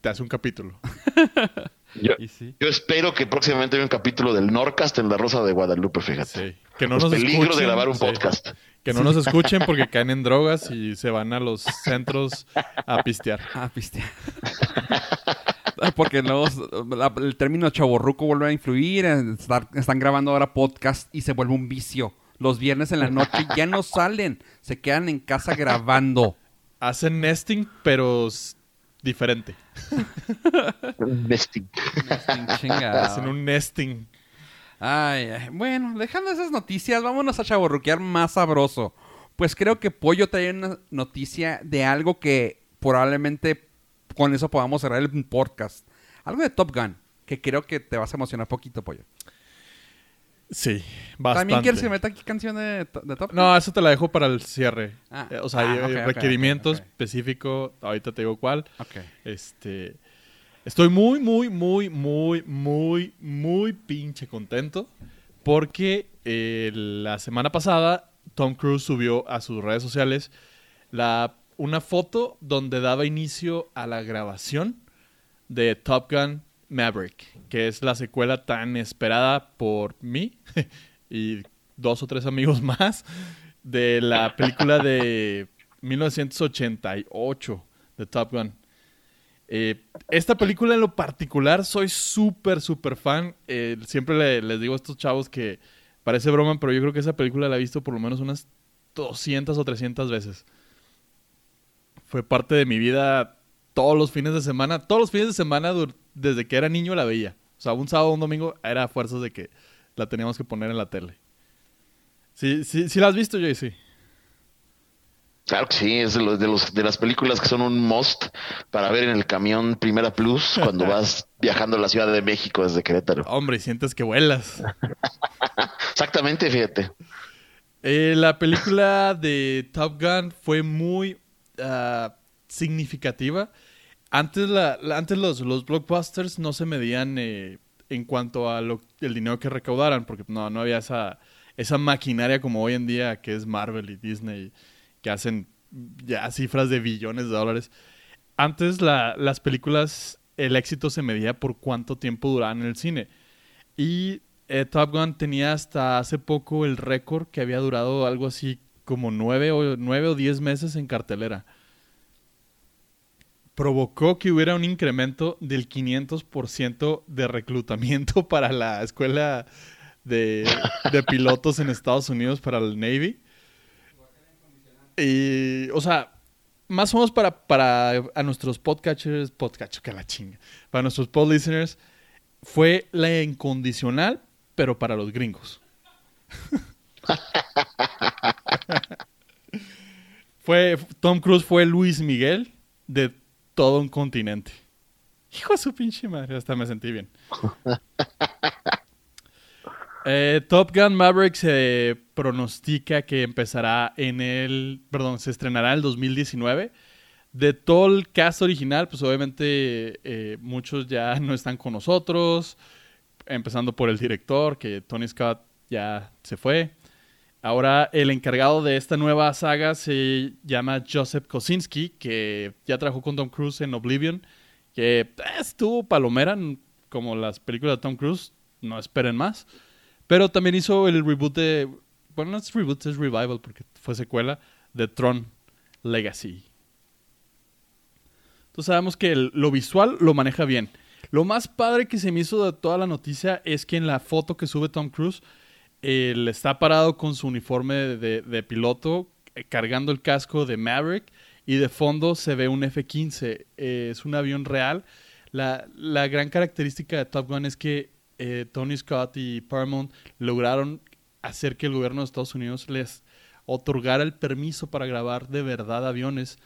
te hace un capítulo. Yo, Y sí. yo espero que próximamente haya un capítulo del Norcast en la Rosa de Guadalupe, fíjate. Sí. Que no Los nos peligros escuchen. de grabar un sí. podcast. Que no nos escuchen porque caen en drogas y se van a los centros a pistear. Ah, pistear. Porque luego la- el término chaborruco vuelve a influir. estar- están grabando ahora podcast y se vuelve un vicio. Los viernes en la noche ya no salen. Se quedan en casa grabando. Hacen nesting, pero diferente. Nesting. Chingado. Hacen un nesting. Ay, ay. bueno, dejando esas noticias, vámonos a chaborruquear más sabroso. Pues creo que Pollo trae una noticia de algo que probablemente con eso podamos cerrar el podcast. Algo de Top Gun, que creo que te vas a emocionar poquito, Pollo. Sí, bastante. ¿También quieres que meta aquí canción de, de Top Gun? No, eso te la dejo para el cierre. Ah. Eh, o sea, Ah, hay- ok, requerimientos ok, ok. específicos. Ahorita te digo cuál. Ok. Este. Estoy muy, muy, muy, muy, muy, muy pinche contento. Porque eh, la semana pasada Tom Cruise subió a sus redes sociales la, una foto donde daba inicio a la grabación de Top Gun Maverick, que es la secuela tan esperada por mí y dos o tres amigos más de la película de 1988 de Top Gun. Eh, esta película en lo particular soy súper, súper fan. Eh, siempre le- les digo a estos chavos que parece broma, pero yo creo que esa película la he visto por lo menos unas 200 o 300 veces. Fue parte de mi vida todos los fines de semana. Todos los fines de semana desde que era niño la veía. O sea, un sábado un domingo era a fuerzas de que la teníamos que poner en la tele. Sí, sí la has visto, Jay, sí. Claro que sí, es de, los, de, los, de las películas que son un must para ver en el camión Primera Plus cuando vas viajando a la Ciudad de México desde Querétaro. Hombre, y sientes que vuelas. Exactamente, fíjate. Eh, la película de Top Gun fue muy ah, significativa. Antes, la, la- antes los, los blockbusters no se medían eh, en cuanto a lo, el dinero que recaudaran, porque no, no había esa, esa maquinaria como hoy en día que es Marvel y Disney, que hacen ya cifras de billones de dólares. Antes la- las películas, el éxito se medía por cuánto tiempo duraban en el cine. Y eh, Top Gun tenía hasta hace poco el récord que había durado algo así como nueve o, nueve o diez meses en cartelera. Provocó que hubiera un incremento del 500% de reclutamiento para la escuela de, de pilotos en Estados Unidos para el Navy. Y, o sea, más o menos para, para a nuestros podcatchers, podcatchers, que la chinga, para nuestros pod listeners, fue la incondicional, pero para los gringos. fue Tom Cruise fue Luis Miguel de todo un continente. Hijo de su pinche madre, hasta me sentí bien. Eh, Top Gun Maverick se pronostica que empezará en el, perdón, se estrenará en el 2019. De todo el cast original, pues obviamente eh, muchos ya no están con nosotros, empezando por el director, que Tony Scott ya se fue. Ahora el encargado de esta nueva saga se llama Joseph Kosinski, que ya trabajó con Tom Cruise en Oblivion, que eh, estuvo palomera como las películas de Tom Cruise, no esperen más. Pero también hizo el reboot de, bueno, no es reboot, es revival porque fue secuela de Tron Legacy. Entonces sabemos que lo visual lo maneja bien. Lo más padre que se me hizo de toda la noticia es que en la foto que sube Tom Cruise, él está parado con su uniforme de, de piloto, eh, cargando el casco de Maverick, y de fondo se ve un F-15. Eh, es un avión real. La, la gran característica de Top Gun es que eh, Tony Scott y Paramount lograron hacer que el gobierno de Estados Unidos les otorgara el permiso para grabar de verdad aviones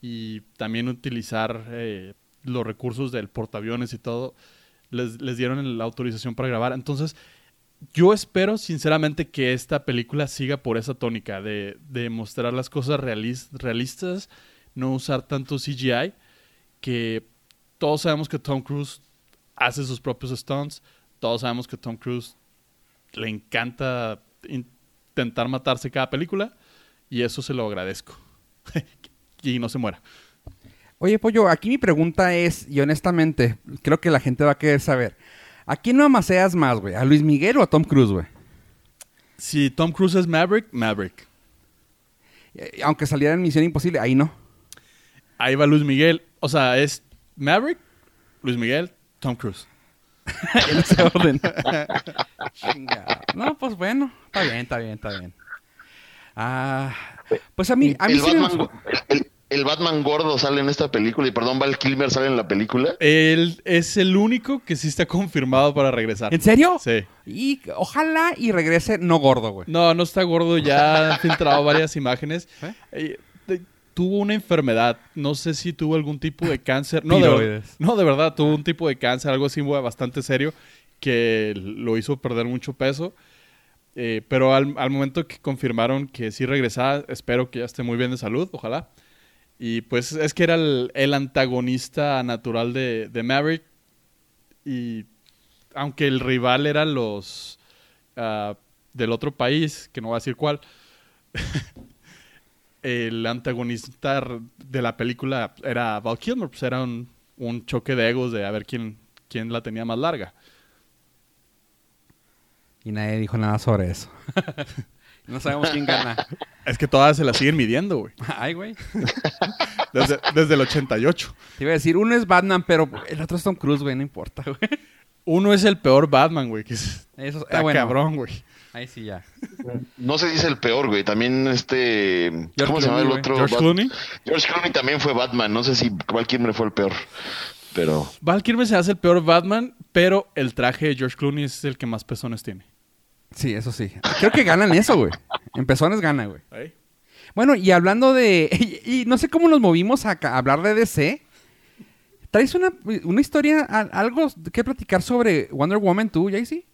y también utilizar eh, los recursos del portaaviones y todo. Les, les dieron la autorización para grabar. Entonces, yo espero sinceramente que esta película siga por esa tónica de, mostrar las cosas realis- realistas, no usar tanto CGI, que todos sabemos que Tom Cruise hace sus propios stunts, todos sabemos que Tom Cruise le encanta intentar matarse cada película y eso se lo agradezco. y no se muera. Oye, Pollo, aquí mi pregunta es, y honestamente, creo que la gente va a querer saber, ¿a quién no amaseas más, güey? ¿A Luis Miguel o a Tom Cruise, güey? Si Tom Cruise es Maverick, Maverick. Eh, Aunque saliera en Misión Imposible, ahí no. Ahí va Luis Miguel. O sea, es Maverick, Luis Miguel, Tom Cruise. en ese orden. Chingado. No, pues bueno, está bien, está bien, está bien. Ah, pues a mí, a mí el, sí me- Batman, el- el Batman gordo sale en esta película y perdón, Val Kilmer sale en la película. Él es el único que sí está confirmado para regresar. ¿En serio? Sí. Y ojalá y regrese no gordo, güey. No, no está gordo, ya han filtrado varias imágenes. ¿Eh? Tuvo una enfermedad, no sé si tuvo algún tipo de cáncer. No, de, no, de verdad, tuvo un tipo de cáncer, algo así bastante serio, que lo hizo perder mucho peso. Eh, pero al, al momento que confirmaron que sí regresaba, espero que ya esté muy bien de salud, ojalá. Y pues es que era el, el antagonista natural de, de Maverick. Y aunque el rival era los ah, del otro país, que no voy a decir cuál, el antagonista de la película era Val Kilmer, pues era un, un choque de egos de a ver quién, quién la tenía más larga. Y nadie dijo nada sobre eso. no sabemos quién gana. Es que todas se la siguen midiendo, güey. Ay, güey. Desde, desde el 88. Te iba a decir, uno es Batman, pero el otro es Tom Cruise, güey, no importa, güey. Uno es el peor Batman, güey. Que es- Eso está bueno, cabrón, güey. Ahí sí ya. No se dice el peor, güey. También este. George ¿Cómo se llama el otro? George Bat- Clooney. George Clooney también fue Batman. No sé si Val Kilmer fue el peor. Pero. Val Kilmer se hace el peor Batman, pero el traje de George Clooney es el que más pezones tiene. Sí, eso sí. Creo que ganan eso, güey. En pezones gana, güey. ¿Eh? Bueno, y hablando de... Y, y no sé cómo nos movimos a, hablar de DC. ¿Traes una, una historia, a- algo que platicar sobre Wonder Woman tú, Jaycee?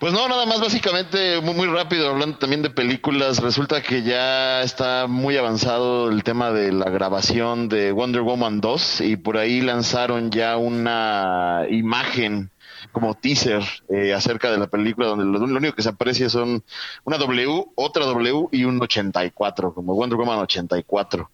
Pues no, nada más básicamente muy, muy rápido, hablando también de películas, resulta que ya está muy avanzado el tema de la grabación de Wonder Woman 2 y por ahí lanzaron ya una imagen como teaser eh, acerca de la película donde lo, lo único que se aprecia son una W, otra W y un 84, como Wonder Woman 84.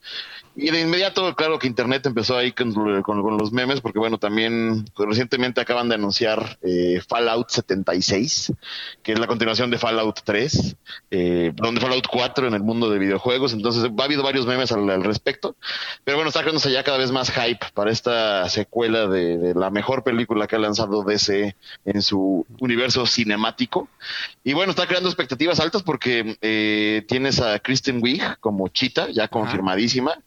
Y de inmediato, claro que Internet empezó ahí con, con- con los memes, porque bueno, también pues, recientemente acaban de anunciar eh, Fallout 76, que es la continuación de Fallout 3, eh, donde Fallout 4 en el mundo de videojuegos. Entonces, ha habido varios memes al, al respecto. Pero bueno, está creándose ya cada vez más hype para esta secuela de, de la mejor película que ha lanzado DC en su universo cinemático. Y bueno, está creando expectativas altas porque eh, tienes a Kristen Wiig como Chita, ya confirmadísima.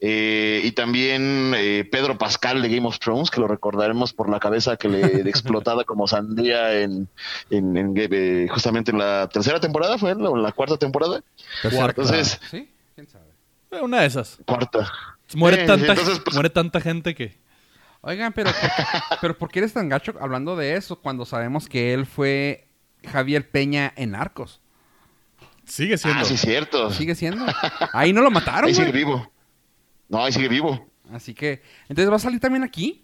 Eh, y también eh, Pedro Pascal de Game of Thrones, que lo recordaremos por la cabeza que le explotada como sandía en, en- en, eh, justamente en la tercera temporada, ¿fue? ¿O en la cuarta temporada? Entonces, ¿Sí? ¿Quién sabe? Eh, Una de esas. cuarta. Muere, Sí, tanta, entonces, pues- muere tanta gente que... Oigan, pero ¿por, pero ¿por qué eres tan gacho hablando de eso cuando sabemos que él fue Javier Peña en Arcos? Sigue siendo. Ah, sí, cierto. Sigue siendo. Ahí no lo mataron, Ahí sigue güey. vivo. No, ahí sigue vivo. Así que, entonces va a salir también aquí.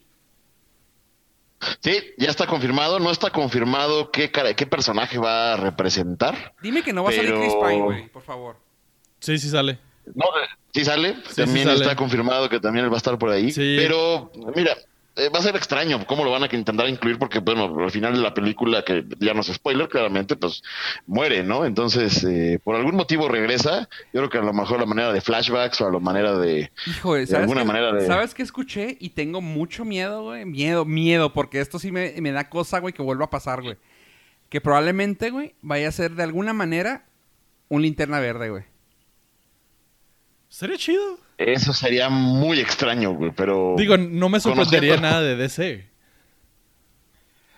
Sí, ya está confirmado. No está confirmado qué, cara- qué personaje va a representar. Dime que no va a salir Chris Pine, güey, por favor. Sí, sí sale. No, eh, sí sale. sí también sale. está confirmado que también él va a estar por ahí. Sí. Pero, mira, eh, va a ser extraño cómo lo van a intentar incluir porque, bueno, al final de la película, que ya no es spoiler, claramente, pues muere, ¿no? Entonces, eh, por algún motivo regresa. Yo creo que a lo mejor a la manera de flashbacks o a la manera de... Hijo, De ¿sabes alguna qué- manera de- ¿Sabes qué escuché? Y tengo mucho miedo, güey. Miedo, miedo, porque esto sí me, me da cosa, güey, que vuelva a pasar, güey. Que probablemente, güey, vaya a ser de alguna manera un linterna verde, güey. Sería chido. Eso sería muy extraño, güey, pero... Digo, no me sorprendería Conociendo- nada de DC.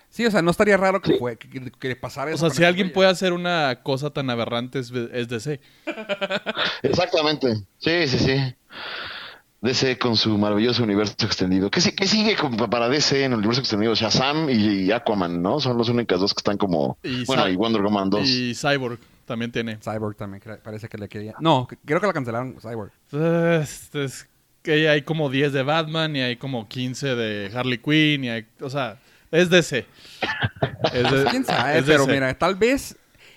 Sí, o sea, no estaría raro que, fue, que, que- que le pasara O eso. sea, con si alguien puede hacer una cosa tan aberrante es, es DC. Exactamente. Sí, sí, sí. DC con su maravilloso universo extendido. ¿Qué, qué sigue con- para DC en el universo extendido? Shazam y, y Aquaman, ¿no? Son las únicas dos que están como... Y bueno, y Wonder Woman 2. Y Cyborg. También tiene. Cyborg también parece que le quería. No, creo que la cancelaron Cyborg. Es, es que hay como 10 de Batman y hay como 15 de Harley Quinn y hay, o sea, es DC. Es de- Quién sabe, es pero DC. mira, tal vez.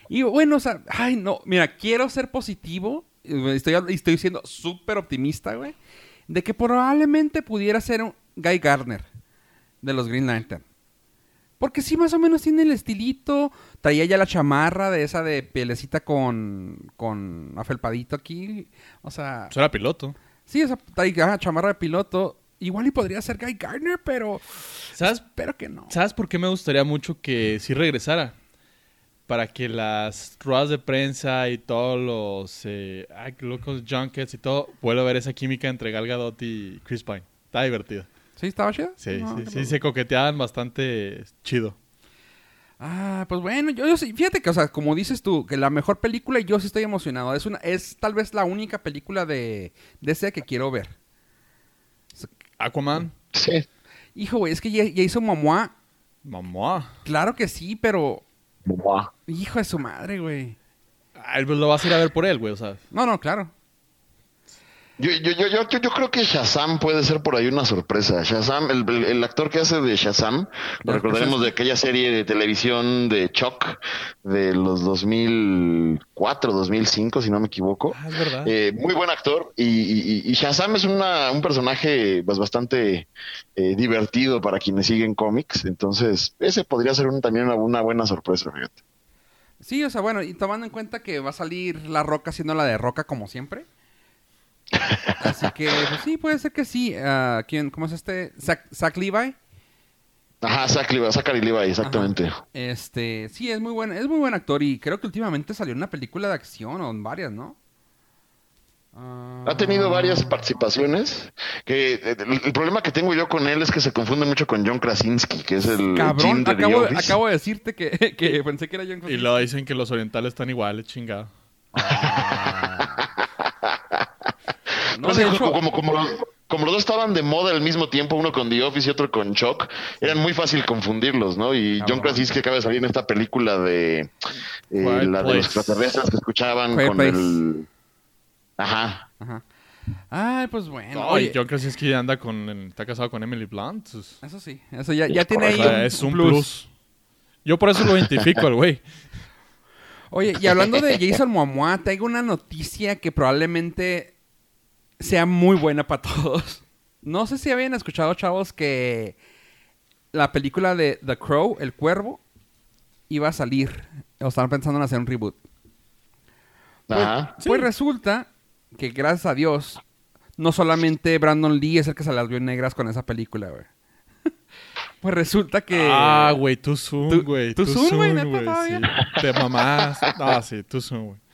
Y bueno, o sea, ay, no, mira, quiero ser positivo. eh, Estoy, estoy siendo súper optimista, güey. De que probablemente pudiera ser un Guy Gardner de los Green Lantern. Porque sí, más o menos tiene el estilito. Traía ya la chamarra de esa de pielecita con, con afelpadito aquí. O sea, Pues era piloto. sí, esa traía chamarra de piloto. Igual y podría ser Guy Gardner, pero ¿Sabes, espero que no. ¿Sabes por qué me gustaría mucho que sí regresara? Para que las ruedas de prensa y todos los eh, locos junkets y todo vuelva a ver esa química entre Gal Gadot y Chris Pine. Está divertido. ¿Sí estaba chido? Sí, No, sí, no. sí, se coqueteaban bastante chido. Ah, pues bueno, yo, yo sí, fíjate que, o sea, como dices tú, que la mejor película, yo sí estoy emocionado. Es una, es tal vez la única película de DC que quiero ver. Aquaman, Sí. Hijo, güey, es que ya, ya hizo Momoa. mamá. Claro que sí, pero Buah. hijo de su madre, güey. Ay, pues lo vas a ir a ver por él, güey, o sea. No, no, claro. Yo, yo, yo, yo, yo- creo que Shazam puede ser por ahí una sorpresa. Shazam, el, el- el actor que hace de Shazam, lo recordaremos de aquella serie de televisión de Chuck de los 2004, 2005, si no me equivoco. Ah, es verdad. Eh, muy buen actor y, y- y Shazam es una, un personaje pues, bastante eh, divertido para quienes siguen cómics. Entonces, ese podría ser un- también una, una buena sorpresa, fíjate. Sí, o sea, bueno, y tomando en cuenta que va a salir La Roca siendo la de Roca como siempre. Así que, pues sí, puede ser que sí. Ah, ¿quién, ¿Cómo es este? Zach, Zach Levi. Ajá, Zach Levi, Zachary Levi, exactamente. Ajá. Este, sí, es muy buen, es muy buen actor y creo que últimamente salió en una película de acción o en varias, ¿no? Ah, Ha tenido varias participaciones. Que eh, el, el problema que tengo yo con él es que se confunde mucho con John Krasinski, que es el Cabrón, de The acabo, de- Office. acabo de decirte que, que pensé que era John Y Krasinski. luego dicen que los orientales están iguales, chingado. No, No de como, hecho, como, como los, como los dos estaban de moda al mismo tiempo, uno con The Office y otro con Chuck, eran muy fácil confundirlos, ¿no? Y John Cabrón. Krasinski acaba de salir en esta película de eh, la de los Place. extraterrestres que escuchaban Quiet con Place. el... Ajá. Ajá. Ay, pues bueno. No, oye, y John Krasinski anda con, está casado con Emily Blunt. pues, Eso sí, eso ya, ya Es tiene ahí o sea, un es un plus. Yo por eso lo identifico al güey. Oye, y hablando de Jason Momoa, traigo una noticia que probablemente sea muy buena para todos. No sé si habían escuchado, chavos, que la película de The Crow, El Cuervo, iba a salir. O estaban pensando en hacer un reboot. Pues, Ajá. pues resulta que gracias a Dios, no solamente Brandon Lee es el que se las vio en negras con esa película, güey. pues resulta que... Ah, güey, tú zoom, güey. tú Tú zoom, güey. Sí. Te mamás. Ah, sí, tú zoom, güey.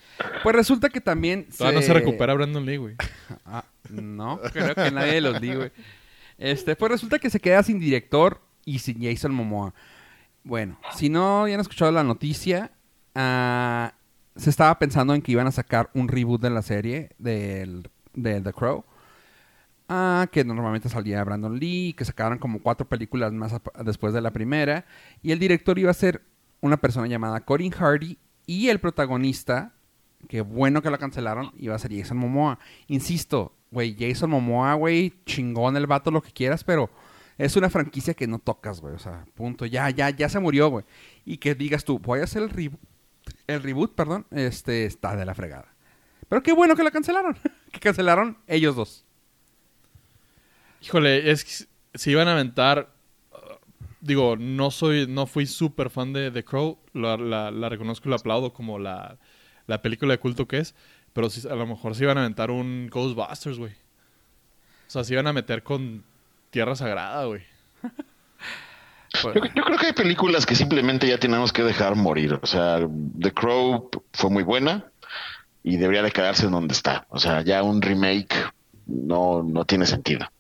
Pues resulta que también... Todavía no se recupera Brandon Lee, güey. Ah, no, creo que nadie los di, güey. Este, pues resulta que se queda sin director y sin Jason Momoa. Bueno, si no ya han escuchado la noticia, ah, se estaba pensando en que iban a sacar un reboot de la serie del, de The Crow. Ah, que normalmente salía Brandon Lee, que sacaron como cuatro películas más después de la primera. Y el director iba a ser una persona llamada Corin Hardy. Y el protagonista, que bueno que lo cancelaron, iba a ser Jason Momoa. Insisto, güey, Jason Momoa, güey, chingón el vato, lo que quieras, pero es una franquicia que no tocas, güey. O sea, punto. Ya, ya, ya se murió, güey. Y que digas tú, voy a hacer el reboot, el reboot, perdón, este está de la fregada. Pero qué bueno que la cancelaron. que cancelaron ellos dos. Híjole, es que se iban a aventar. uh, digo, no soy, no fui súper fan de The Crow. La, la- la reconozco y la aplaudo como la, la película de culto que es. Pero sí, a lo mejor se iban a aventar un Ghostbusters, güey. O sea, se iban a meter con Tierra Sagrada, güey. Yo, yo creo que hay películas que simplemente ya tenemos que dejar morir. O sea, The Crow fue muy buena y debería de quedarse en donde está. O sea, ya un remake no, no tiene sentido.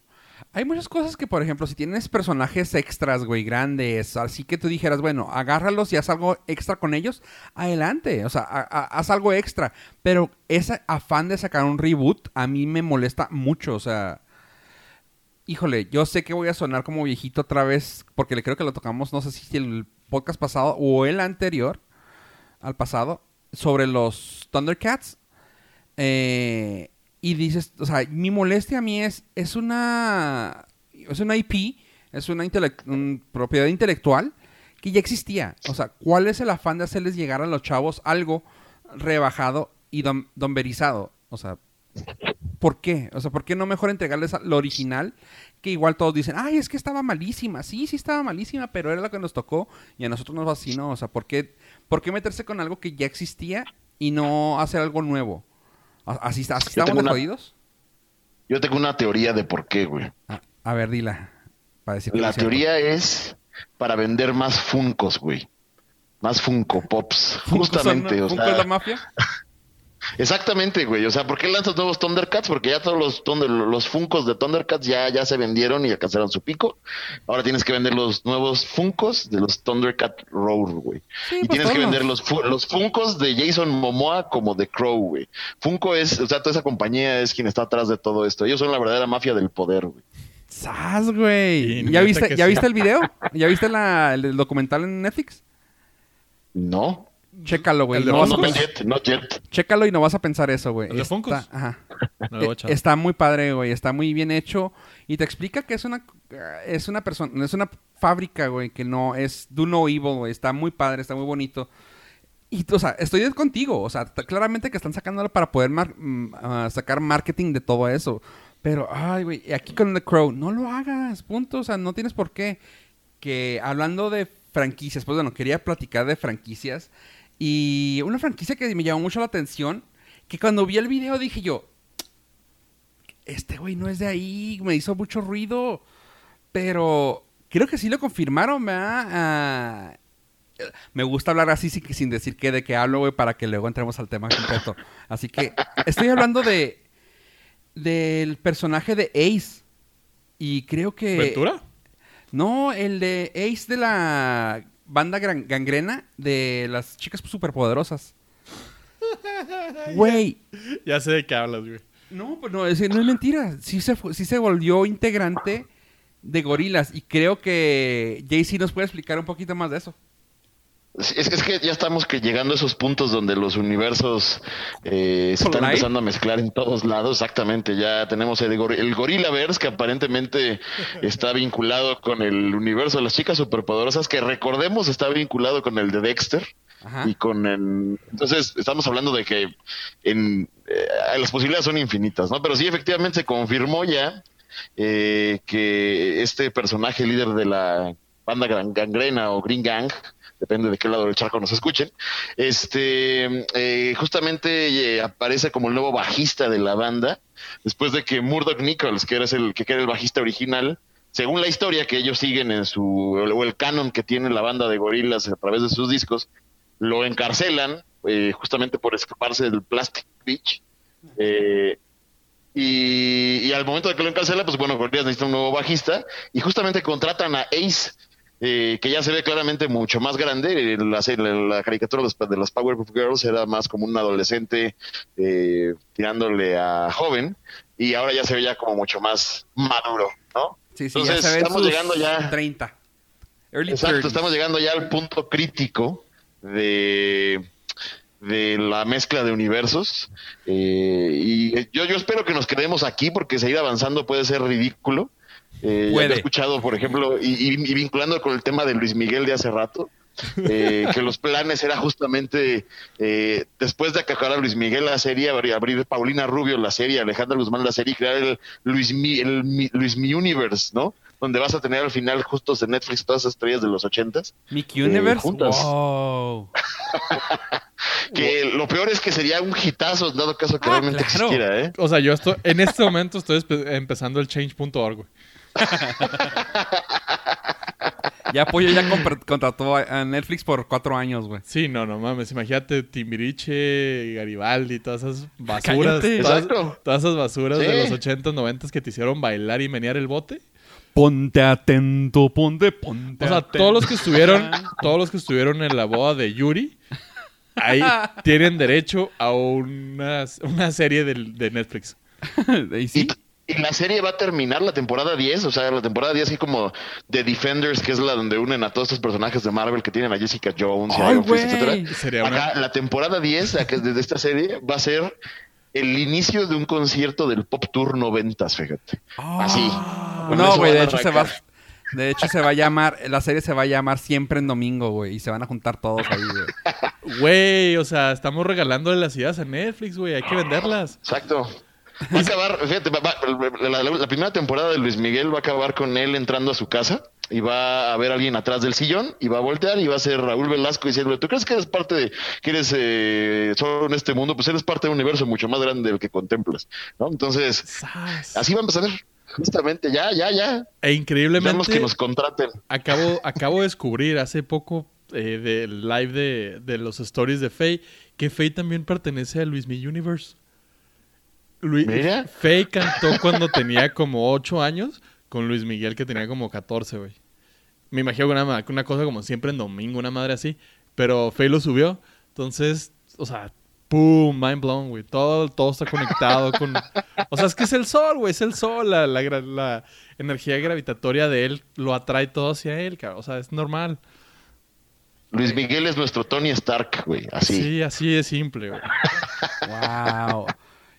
Hay muchas cosas que, por ejemplo, si tienes personajes extras, güey, grandes, así que tú dijeras, bueno, agárralos y haz algo extra con ellos, adelante, o sea, ha- haz algo extra. Pero ese afán de sacar un reboot a mí me molesta mucho, o sea, híjole, yo sé que voy a sonar como viejito otra vez, porque le creo que lo tocamos, no sé si el podcast pasado o el anterior al pasado, sobre los Thundercats. eh, y dices, o sea, mi molestia a mí es, es una, es una IP, es una propiedad intelectual que ya existía. O sea, ¿cuál es el afán de hacerles llegar a los chavos algo rebajado y dom- domberizado? O sea, ¿por qué? O sea, ¿por qué no mejor entregarles lo original? Que igual todos dicen, ay, es que estaba malísima. Sí, sí estaba malísima, pero era lo que nos tocó y a nosotros nos fascinó. O sea, ¿por qué, ¿por qué meterse con algo que ya existía y no hacer algo nuevo? A- ¿Así, así estamos de jodidos? Yo tengo una teoría de por qué, güey. A, a ver, dila. Para decir La cierto. teoría es para vender más Funcos, güey. Más Funko Pops. ¿Funko son- Justamente, o ¿Funko sea, es la mafia? Exactamente, güey. O sea, ¿por qué lanzas nuevos Thundercats? Porque ya todos los, Thunder- los Funcos de Thundercats ya, ya se vendieron y alcanzaron su pico. Ahora tienes que vender los nuevos Funcos de los Thundercat Roar, güey. Sí, y pues tienes que vender los, los Funcos de Jason Momoa como de Crow, güey. Funko es, o sea, toda esa compañía es quien está atrás de todo esto. Ellos son la verdadera mafia del poder, güey. ¡Sas, güey! ¿Ya viste, ¿ya sí. viste el video? ¿Ya viste la- el documental en Netflix? No, Chécalo, güey. ¿El de No no, yet, not yet. Chécalo y no vas a pensar eso, güey. ¿El Está- Funkos? Ajá. No lo voy a echar. Está muy padre, güey. Está muy bien hecho. Y te explica que es una es una persona, es una fábrica, güey, que no es do no evil, güey. Está muy padre, está muy bonito. Y, o sea, estoy contigo. O sea, claramente que están sacándolo para poder mar- mm, ah, sacar marketing de todo eso. Pero, ay, güey, y aquí con The Crow, no lo hagas, punto. O sea, no tienes por qué. Que hablando de franquicias, pues bueno, quería platicar de franquicias. Y una franquicia que me llamó mucho la atención, que cuando vi el video dije yo, este güey no es de ahí, me hizo mucho ruido, pero creo que sí lo confirmaron, ¿verdad? Ah, me gusta hablar así sin, sin decir qué de qué hablo, güey, para que luego entremos al tema completo. Así que estoy hablando de del personaje de Ace. Y creo que... ¿Ventura? No, el de Ace de la banda gran- gangrena de las chicas superpoderosas. Güey, Ya sé de qué hablas, güey. no, pues no, es, no es mentira. Sí se, sí se volvió integrante de gorilas. Y creo que JC nos puede explicar un poquito más de eso. Es, es que ya estamos que llegando a esos puntos donde los universos eh, se están empezando a mezclar en todos lados. Exactamente, ya tenemos el, el Gorillaverse que aparentemente está vinculado con el universo de las chicas superpoderosas, que recordemos está vinculado con el de Dexter. Ajá. Y con el- entonces estamos hablando de que en, eh, las posibilidades son infinitas, ¿no? Pero sí, efectivamente se confirmó ya eh, que este personaje líder de la banda gran- gangrena o Green Gang, depende de qué lado del charco nos escuchen, este eh, justamente eh, aparece como el nuevo bajista de la banda, después de que Murdoch Nichols, que era el que era el bajista original, según la historia que ellos siguen en su o el canon que tiene la banda de gorilas a través de sus discos, lo encarcelan eh, justamente por escaparse del Plastic Beach. y, al momento de que lo encarcelan, pues bueno, Gorillaz necesita un nuevo bajista y justamente contratan a Ace, eh, que ya se ve claramente mucho más grande. En La, serie- la caricatura de las- Powerpuff Girls era más como un adolescente eh, tirándole a joven y ahora ya se ve ya como mucho más maduro, ¿no? Sí, sí, Entonces, ya se ven estamos llegando ya 30. Early Exacto, 30s. estamos llegando ya al punto crítico de, de la mezcla de universos. eh, y yo, yo espero que nos quedemos aquí porque seguir avanzando puede ser ridículo. Eh, ya había escuchado, por ejemplo, y, y- y vinculando con el tema de Luis Miguel de hace rato, eh, que los planes era justamente eh, después de acabar a Luis Miguel la serie, abrir, abrir Paulina Rubio la serie, Alejandra Guzmán la serie, y crear el Luis Mi, el Mi- Luis Mi Universe, ¿no? Donde vas a tener al final justos de Netflix todas esas estrellas de los ochentas. Mickey Universe. Eh, juntas. wow. Que lo peor es que sería un hitazo dado caso que Ah, realmente claro. existiera, ¿eh? O sea, yo estoy, en este momento estoy empezando el change.org, güey. Ya Pollo ya contrató a Netflix por cuatro años, güey. Sí, no, no mames. Imagínate Timbiriche, Garibaldi, todas esas basuras. Todas, todas esas basuras Sí. de los 80s, 90s que te hicieron bailar y menear el bote. Ponte atento, ponte, ponte O sea, atento. todos los que estuvieron, todos los que estuvieron en la boda de Yuri, ahí tienen derecho a una, una serie del- de, Netflix. Y sí, y la serie va a terminar la temporada 10, o sea, la temporada 10 así como The Defenders, que es la donde unen a todos estos personajes de Marvel que tienen a Jessica Jones y ¡Ay, Iron Fist, etcétera. Una- Acá, la temporada 10 la que es de esta serie va a ser el inicio de un concierto del Pop Tour 90, fíjate. Así. Con No, güey, de hecho se va... De hecho se va a llamar... La serie se va a llamar Siempre en Domingo, güey. Y se van a juntar todos ahí, güey. Güey, o sea, estamos regalándole las ideas a Netflix, güey. Hay que venderlas. Exacto. Va a acabar, fíjate, va- va- la, la- la primera temporada de Luis Miguel va a acabar con él entrando a su casa y va a haber alguien atrás del sillón y va a voltear y va a ser Raúl Velasco diciéndole, ¿tú crees que eres parte de, que eres eh, solo en este mundo? Pues eres parte de un universo mucho más grande del que contemplas, ¿no? Entonces, ¡Sas! así va a empezar, justamente, ya, ya, ya. E Vemos increíblemente, que nos contraten. acabo, acabo de descubrir hace poco eh, del live de, de los stories de Faye que Faye también pertenece a Luis Mi Universe. Luis, Mira. Faye cantó cuando tenía como 8 años con Luis Miguel que tenía como 14, güey. Me imagino que una, cosa como siempre en domingo, una madre así. Pero Faye lo subió. Entonces, o sea, ¡pum! Mind blown, güey. Todo, todo está conectado con... O sea, es que es el sol, güey. Es el sol. La, la, gra- la energía gravitatoria de él lo atrae todo hacia él, cabrón. O sea, es normal. Luis Miguel es nuestro Tony Stark, güey, así. Sí, así de simple, güey. Wow.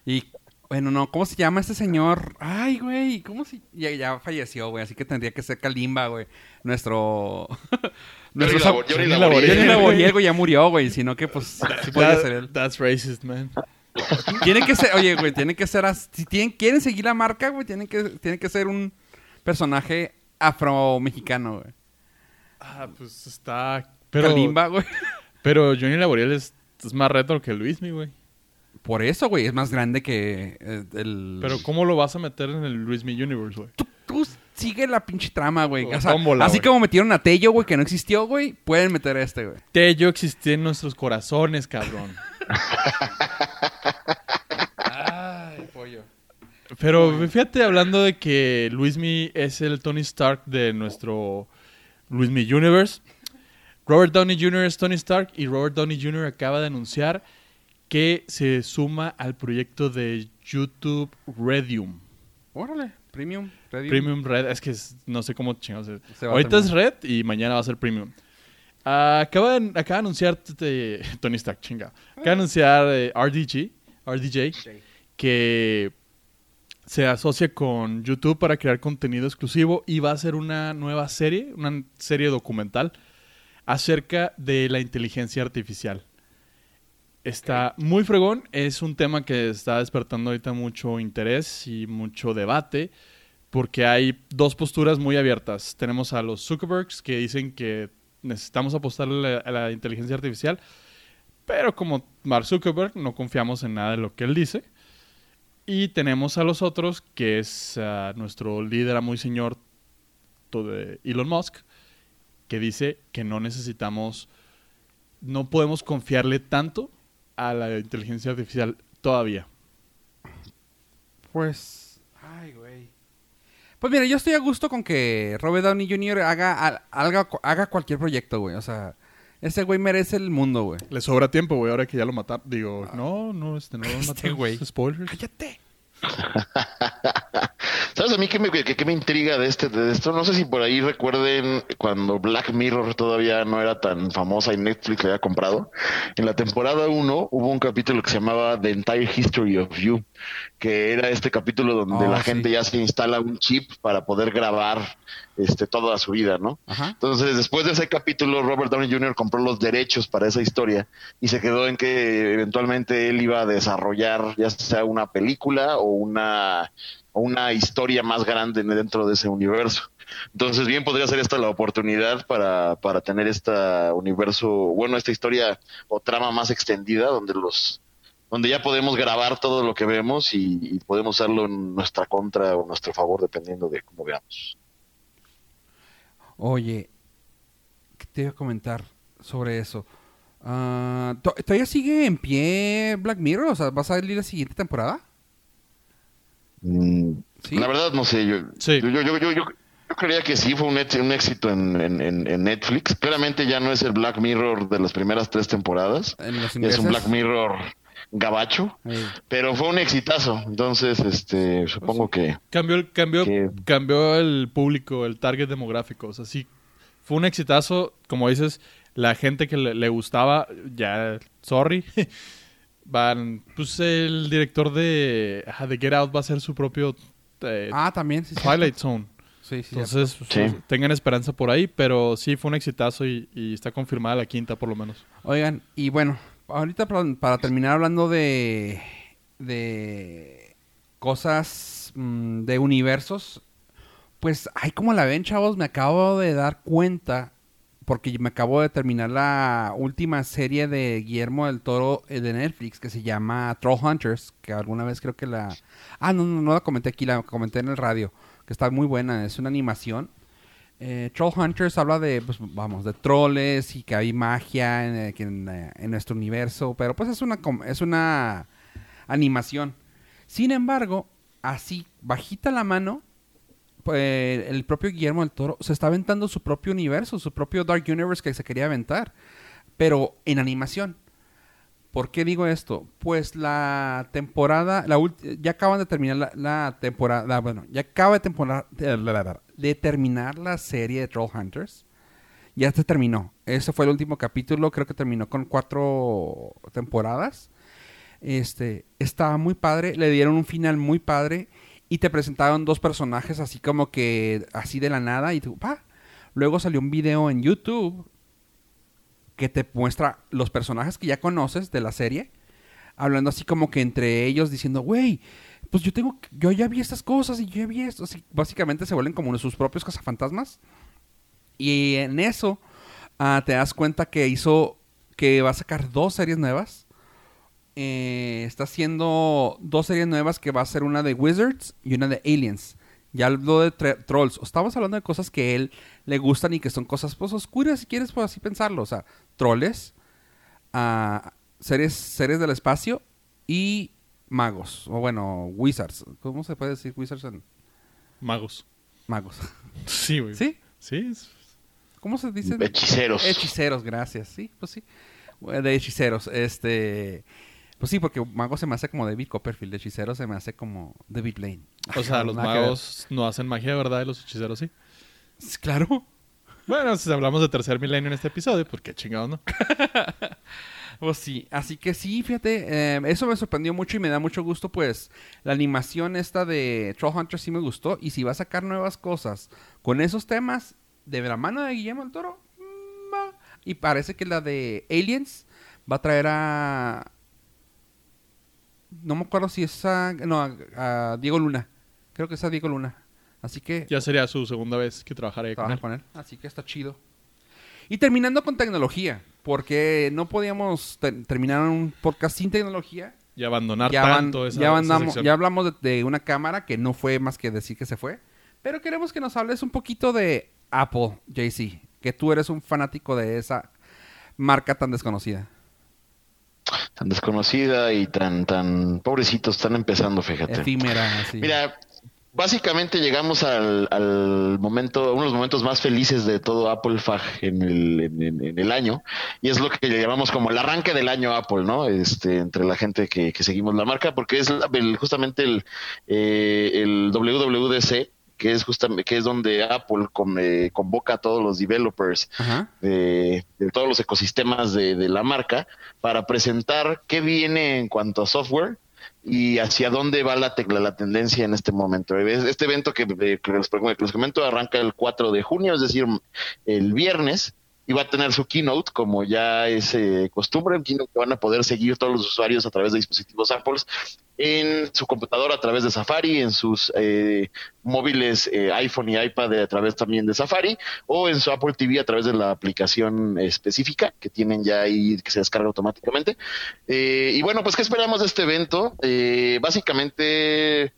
Y bueno, no, ¿cómo se llama este señor? Ay, güey, ¿cómo se ya, ya falleció, güey, así que tendría que ser Kalimba, güey. Nuestro nuestro Johnny Laboriel. Güey, ya murió, güey, sino que pues sí podría That- ser él. that's racist, man. Tiene que ser, oye, güey, tiene que ser as- si tienen quieren seguir la marca, güey, tienen que tiene que ser un personaje afro-mexicano, güey. Ah, pues está... Pero, Kalimba, güey. pero Johnny Laboriel es, es más retro que Luismi, güey. Por eso, güey, es más grande que eh, el Pero ¿cómo lo vas a meter en el Luismi Universe, güey? tú, tú sigue la pinche trama, güey. O O sea, tómbola, así güey. como metieron a Tello, güey, que no existió, güey, pueden meter a este, güey. Tello existía en nuestros corazones, cabrón. Ay, pollo. Pero fíjate, hablando de que Luismi es el Tony Stark de nuestro Luismi Universe. Robert Downey Jr. es Tony Stark y Robert Downey Jr. acaba de anunciar que se suma al proyecto de YouTube Redium. Órale, premium, Redium. Premium Red, es que es- no sé cómo chingados es. Ahorita es. Red y mañana va a ser Premium. Ah, acaba, de, acaba de anunciar este, Tony Stark, chinga. Acaba de anunciar eh, RDG, RDJ que se asocia con YouTube para crear contenido exclusivo y va a hacer una nueva serie, una serie documental acerca de la inteligencia artificial. Está muy fregón, es un tema que está despertando ahorita mucho interés y mucho debate porque hay dos posturas muy abiertas. Tenemos a los Zuckerbergs que dicen que necesitamos apostarle a la inteligencia artificial, pero como Mark Zuckerberg no confiamos en nada de lo que él dice. Y tenemos a los otros, que es ah, nuestro líder muy señor Elon Musk, que dice que no necesitamos, no podemos confiarle tanto a la inteligencia artificial todavía. Pues. Ay, güey. Pues mira, yo estoy a gusto con que Robert Downey Jr. haga, haga, haga cualquier proyecto, güey. O sea, ese güey merece el mundo, güey. Le sobra tiempo, güey, ahora que ya lo mataron. Digo, no, no, este no lo Este mataron. güey. Spoilers. ¡Cállate! ¿Sabes a mí qué me, qué- qué me intriga de este de esto? No sé si por ahí recuerden cuando Black Mirror todavía no era tan famosa y Netflix la había comprado. En la temporada 1 hubo un capítulo que se llamaba The Entire History of You, que era este capítulo donde Oh, la sí. gente ya se instala un chip para poder grabar este toda su vida, ¿no? Ajá. Entonces, después de ese capítulo, Robert Downey Jr. compró los derechos para esa historia y se quedó en que eventualmente él iba a desarrollar ya sea una película o una, una historia más grande dentro de ese universo. Entonces, bien podría ser esta la oportunidad para, para tener este universo, bueno, esta historia o trama más extendida donde los donde ya podemos grabar todo lo que vemos y, podemos usarlo en nuestra contra o nuestro favor, dependiendo de cómo veamos. Oye, ¿qué te iba a comentar sobre eso? ¿to- ¿Todavía sigue en pie Black Mirror? O sea, ¿vas a salir la siguiente temporada? Mm, ¿Sí? La verdad no sé, yo, Sí. yo, yo, yo, yo, yo- yo creía que sí fue un, éx- un éxito en, en- en- en Netflix. Claramente ya no es el Black Mirror de las primeras tres temporadas. Es un Black Mirror gabacho, pero fue un exitazo. Entonces, este, supongo que Cambió el, cambió, Que- cambió el público, el target demográfico. O sea, sí, fue un exitazo. Como dices, la gente que le, le gustaba, ya, sorry. Van, pues el director de, de Get Out va a ser su propio eh, Ah, también, sí. sí. Twilight Zone. Sí, sí. Entonces, pues, Sí. tengan esperanza por ahí, pero sí fue un exitazo y, y está confirmada la quinta por lo menos. Oigan, y bueno, ahorita para, para terminar hablando de, de cosas mm, de universos, pues, ay, como la ven, chavos, me acabo de dar cuenta, porque me acabo de terminar la última serie de Guillermo del Toro eh, de Netflix que se llama Troll Hunters, que alguna vez creo que la... Ah, no, no, no la comenté aquí, la comenté en el radio, que está muy buena, es una animación. Eh, Troll Hunters habla de, pues, vamos, de troles y que hay magia en, eh, en, eh, en nuestro universo, pero pues es una, es una animación. Sin embargo, así, bajita la mano, pues, el propio Guillermo del Toro se está aventando su propio universo, su propio Dark Universe que se quería aventar, pero en animación. ¿Por qué digo esto? Pues la temporada, la ya acaban de terminar la, temporada, bueno, ya acaba de, temporada, de terminar la serie de Troll Hunters. Ya se terminó. Ese fue el último capítulo, creo que terminó con cuatro temporadas. Este, estaba muy padre, le dieron un final muy padre y te presentaron dos personajes así como que así de la nada y tú, pa. Luego salió un video en YouTube que te muestra los personajes que ya conoces de la serie, hablando así como que entre ellos diciendo, güey, pues yo tengo, yo ya vi estas cosas y yo ya vi esto. Así, básicamente se vuelven como sus propios cazafantasmas. Y en eso ah, te das cuenta que hizo, que va a sacar dos series nuevas. Eh, está haciendo dos series nuevas que va a ser una de Wizards y una de Aliens. Ya habló de Trolls. Estamos hablando de cosas que a él le gustan y que son cosas pues oscuras, si quieres pues así pensarlo. O sea, Trolls, ah, series, series del espacio y magos. O bueno, Wizards. ¿Cómo se puede decir Wizards en Magos. magos? Sí, güey. ¿Sí? Sí, es- ¿Cómo se dice? hechiceros. Hechiceros, gracias. Sí, pues sí. De hechiceros. Este. Pues sí, porque mago se me hace como David Copperfield. Hechicero se me hace como David Blaine. O sea, los magos no hacen magia, ¿verdad? Y los hechiceros sí. Claro. Bueno, si hablamos de tercer milenio en este episodio, pues qué chingados, ¿no? Pues sí, así que sí, fíjate, eh, eso me sorprendió mucho y me da mucho gusto, pues la animación esta de Troll Hunter sí me gustó y si va a sacar nuevas cosas con esos temas de la mano de Guillermo del Toro, mm, y parece que la de Aliens va a traer a... No me acuerdo si es a... No, a, a Diego Luna, creo que es a Diego Luna, así que... Ya sería su segunda vez que trabajara ahí con él. con él. Así que está chido. Y terminando con tecnología, porque no podíamos ter- terminar un podcast sin tecnología. Y abandonar Ya, tanto esa, ya, esa ya hablamos de, de una cámara que no fue más que decir que se fue. Pero queremos que nos hables un poquito de Apple, JC, que tú eres un fanático de esa marca tan desconocida. Tan desconocida y tan, tan pobrecitos, están empezando, fíjate. Efímera. Mira, básicamente llegamos al, al momento, uno de los momentos más felices de todo Apple Fag en el, en, el año, y es lo que le llamamos como el arranque del año Apple, ¿no? Este, entre la gente que, que seguimos la marca, porque es el- justamente el, eh, el WWDC, que es justamente, que es donde Apple con- eh, convoca a todos los developers de, de todos los ecosistemas de, de la marca para presentar qué viene en cuanto a software y hacia dónde va la, tec- la tendencia en este momento. Es- Este evento que, eh, que les comento arranca el 4 de junio, es decir, el viernes, y va a tener su keynote, como ya es eh, costumbre, un keynote que van a poder seguir todos los usuarios a través de dispositivos Apple en su computadora a través de Safari, en sus eh, móviles eh, iPhone y iPad a través también de Safari, o en su Apple TV a través de la aplicación específica que tienen ya ahí que se descarga automáticamente. Eh, y bueno, pues ¿qué esperamos de este evento? Eh, básicamente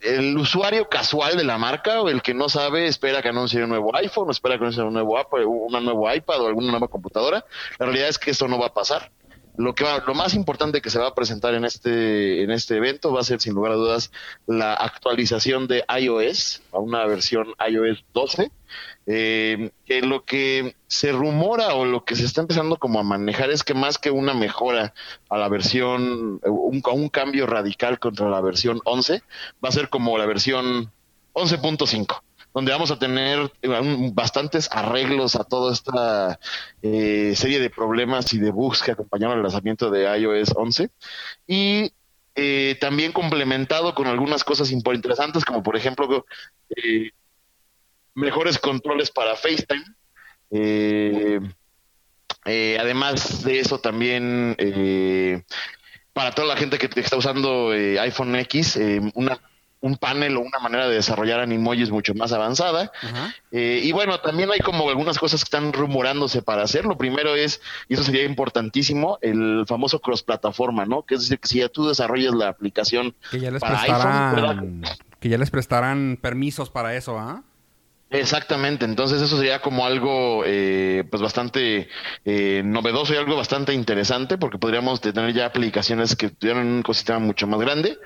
el usuario casual de la marca o el que no sabe espera que anuncie un nuevo iPhone, espera que anuncie un nuevo Apple, una nuevo iPad o alguna nueva computadora. La realidad es que esto no va a pasar. Lo que va, lo más importante que se va a presentar en este, en este evento va a ser sin lugar a dudas la actualización de iOS a una versión iOS 12. Eh, que lo que se rumora o lo que se está empezando como a manejar es que más que una mejora a la versión, un, un cambio radical contra la versión 11, va a ser como la versión 11.5 donde vamos a tener eh, bastantes arreglos a toda esta eh, serie de problemas y de bugs que acompañaron el lanzamiento de iOS 11 y eh, también complementado con algunas cosas interesantes como por ejemplo mejores controles para FaceTime. además de eso también para toda la gente que está usando iPhone X, una un panel o una manera de desarrollar animojis mucho más avanzada. Eh, y bueno, también hay como algunas cosas que están rumorándose para hacer. Lo primero es, y eso sería importantísimo, el famoso cross plataforma, ¿no? Que es decir, que si ya tú desarrollas la aplicación que ya les para iPhone, que ya les prestarán permisos para eso, ¿ah? Exactamente, entonces eso sería como algo eh, pues bastante eh, novedoso y algo bastante interesante porque podríamos tener ya aplicaciones que tuvieran un ecosistema mucho más grande.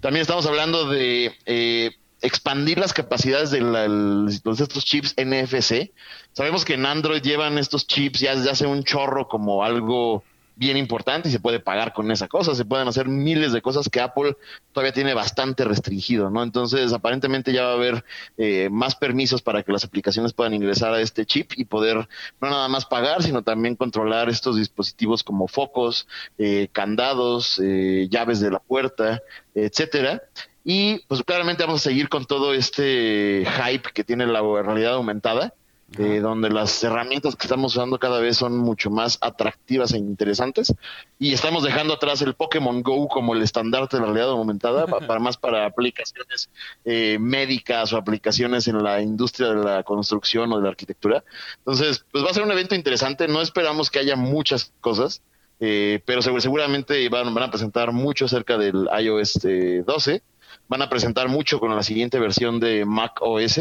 También estamos hablando de eh, expandir las capacidades de, de estos chips NFC. Sabemos que en Android llevan estos chips ya desde hace un chorro como algo bien importante y se puede pagar con esa cosa. Se pueden hacer miles de cosas que Apple todavía tiene bastante restringido, ¿no? Entonces, aparentemente ya va a haber eh, más permisos para que las aplicaciones puedan ingresar a este chip y poder no nada más pagar, sino también controlar estos dispositivos como focos, eh, candados, eh, llaves de la puerta, etcétera. Y pues claramente vamos a seguir con todo este hype que tiene la realidad aumentada eh, donde las herramientas que estamos usando cada vez son mucho más atractivas e interesantes y estamos dejando atrás el Pokémon Go como el estandarte de la realidad aumentada para más para aplicaciones eh, médicas o aplicaciones en la industria de la construcción o de la arquitectura. Entonces, pues va a ser un evento interesante. No esperamos que haya muchas cosas. Eh, pero seguramente van, van, a presentar mucho acerca del iOS 12 van a presentar mucho con la siguiente versión de Mac OS,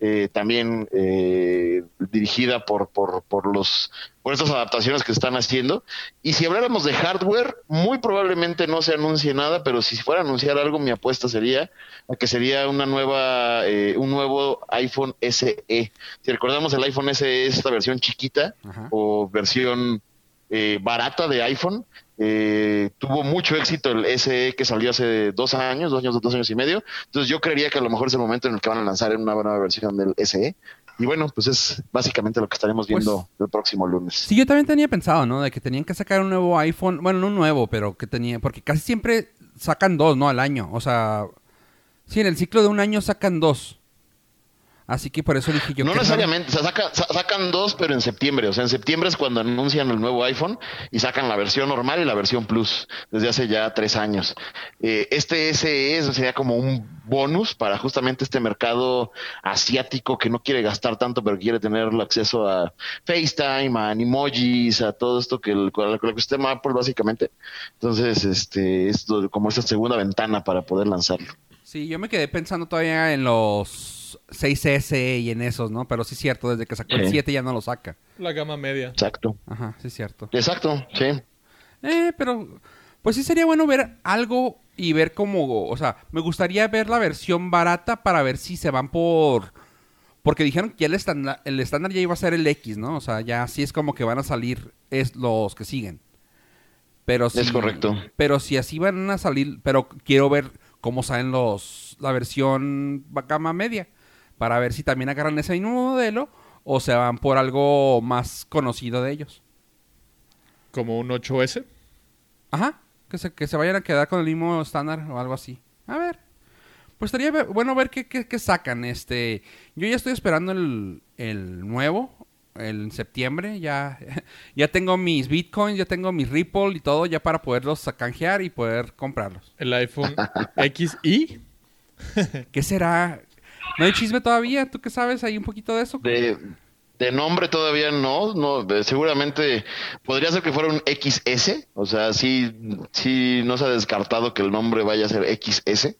eh, también eh, dirigida por, por, por, los, por estas adaptaciones que están haciendo. Y si habláramos de hardware, muy probablemente no se anuncie nada, pero si fuera a anunciar algo, mi apuesta sería a que sería una nueva, eh, un nuevo iPhone SE. Si recordamos, el iPhone SE es esta versión chiquita o versión barata de iPhone eh, tuvo mucho éxito el SE que salió hace dos años, dos años, dos años y medio. Entonces yo creería que a lo mejor es el momento en el que van a lanzar una nueva versión del SE. Y bueno, pues es básicamente lo que estaremos pues viendo el próximo lunes. Sí, yo también tenía pensado, ¿no? De que tenían que sacar un nuevo iPhone. Bueno, no un nuevo, pero que tenía. Porque casi siempre sacan dos, ¿no? Al año. O sea, sí, en el ciclo de un año sacan dos. Así que por eso dije yo. No necesariamente, o sea, sacan dos, pero en septiembre. O sea, en septiembre es cuando anuncian el nuevo iPhone y sacan la versión normal y la versión Plus desde hace ya tres años. Eh, este SE sería como un bonus para justamente este mercado asiático que no quiere gastar tanto, pero quiere tener el acceso a FaceTime, a emojis, a todo esto que el, el ecosistema Apple básicamente. Entonces, este es como esa segunda ventana para poder lanzarlo. Sí, yo me quedé pensando todavía en los 6S y en esos, ¿no? Pero sí es cierto, desde que sacó el 7 ya no lo saca. La gama media. Exacto. Ajá, sí es cierto. Exacto, sí. Eh, pero pues sí sería bueno ver algo y ver cómo, o sea, me gustaría ver la versión barata para ver si se van por... Porque dijeron que ya el estándar, el estándar ya iba a ser el X, ¿no? O sea, ya sí es como que van a salir es los que siguen. Pero si, es correcto. Pero si así van a salir, pero quiero ver cómo salen los la versión gama media para ver si también agarran ese mismo modelo o se van por algo más conocido de ellos. ¿Como un 8S? Ajá, que se, que se vayan a quedar con el mismo estándar o algo así. A ver. Pues estaría bueno ver qué, qué, sacan. Este, yo ya estoy esperando el, el nuevo, en septiembre. Ya, ya tengo mis bitcoins, ya tengo mis Ripple y todo ya para poderlos canjear y poder comprarlos. El iPhone XI. ¿Qué será? ¿No hay chisme todavía? ¿Tú qué sabes ahí un poquito de eso? De nombre todavía no, no, seguramente podría ser que fuera un XS, o sea, sí, sí, no se ha descartado que el nombre vaya a ser XS,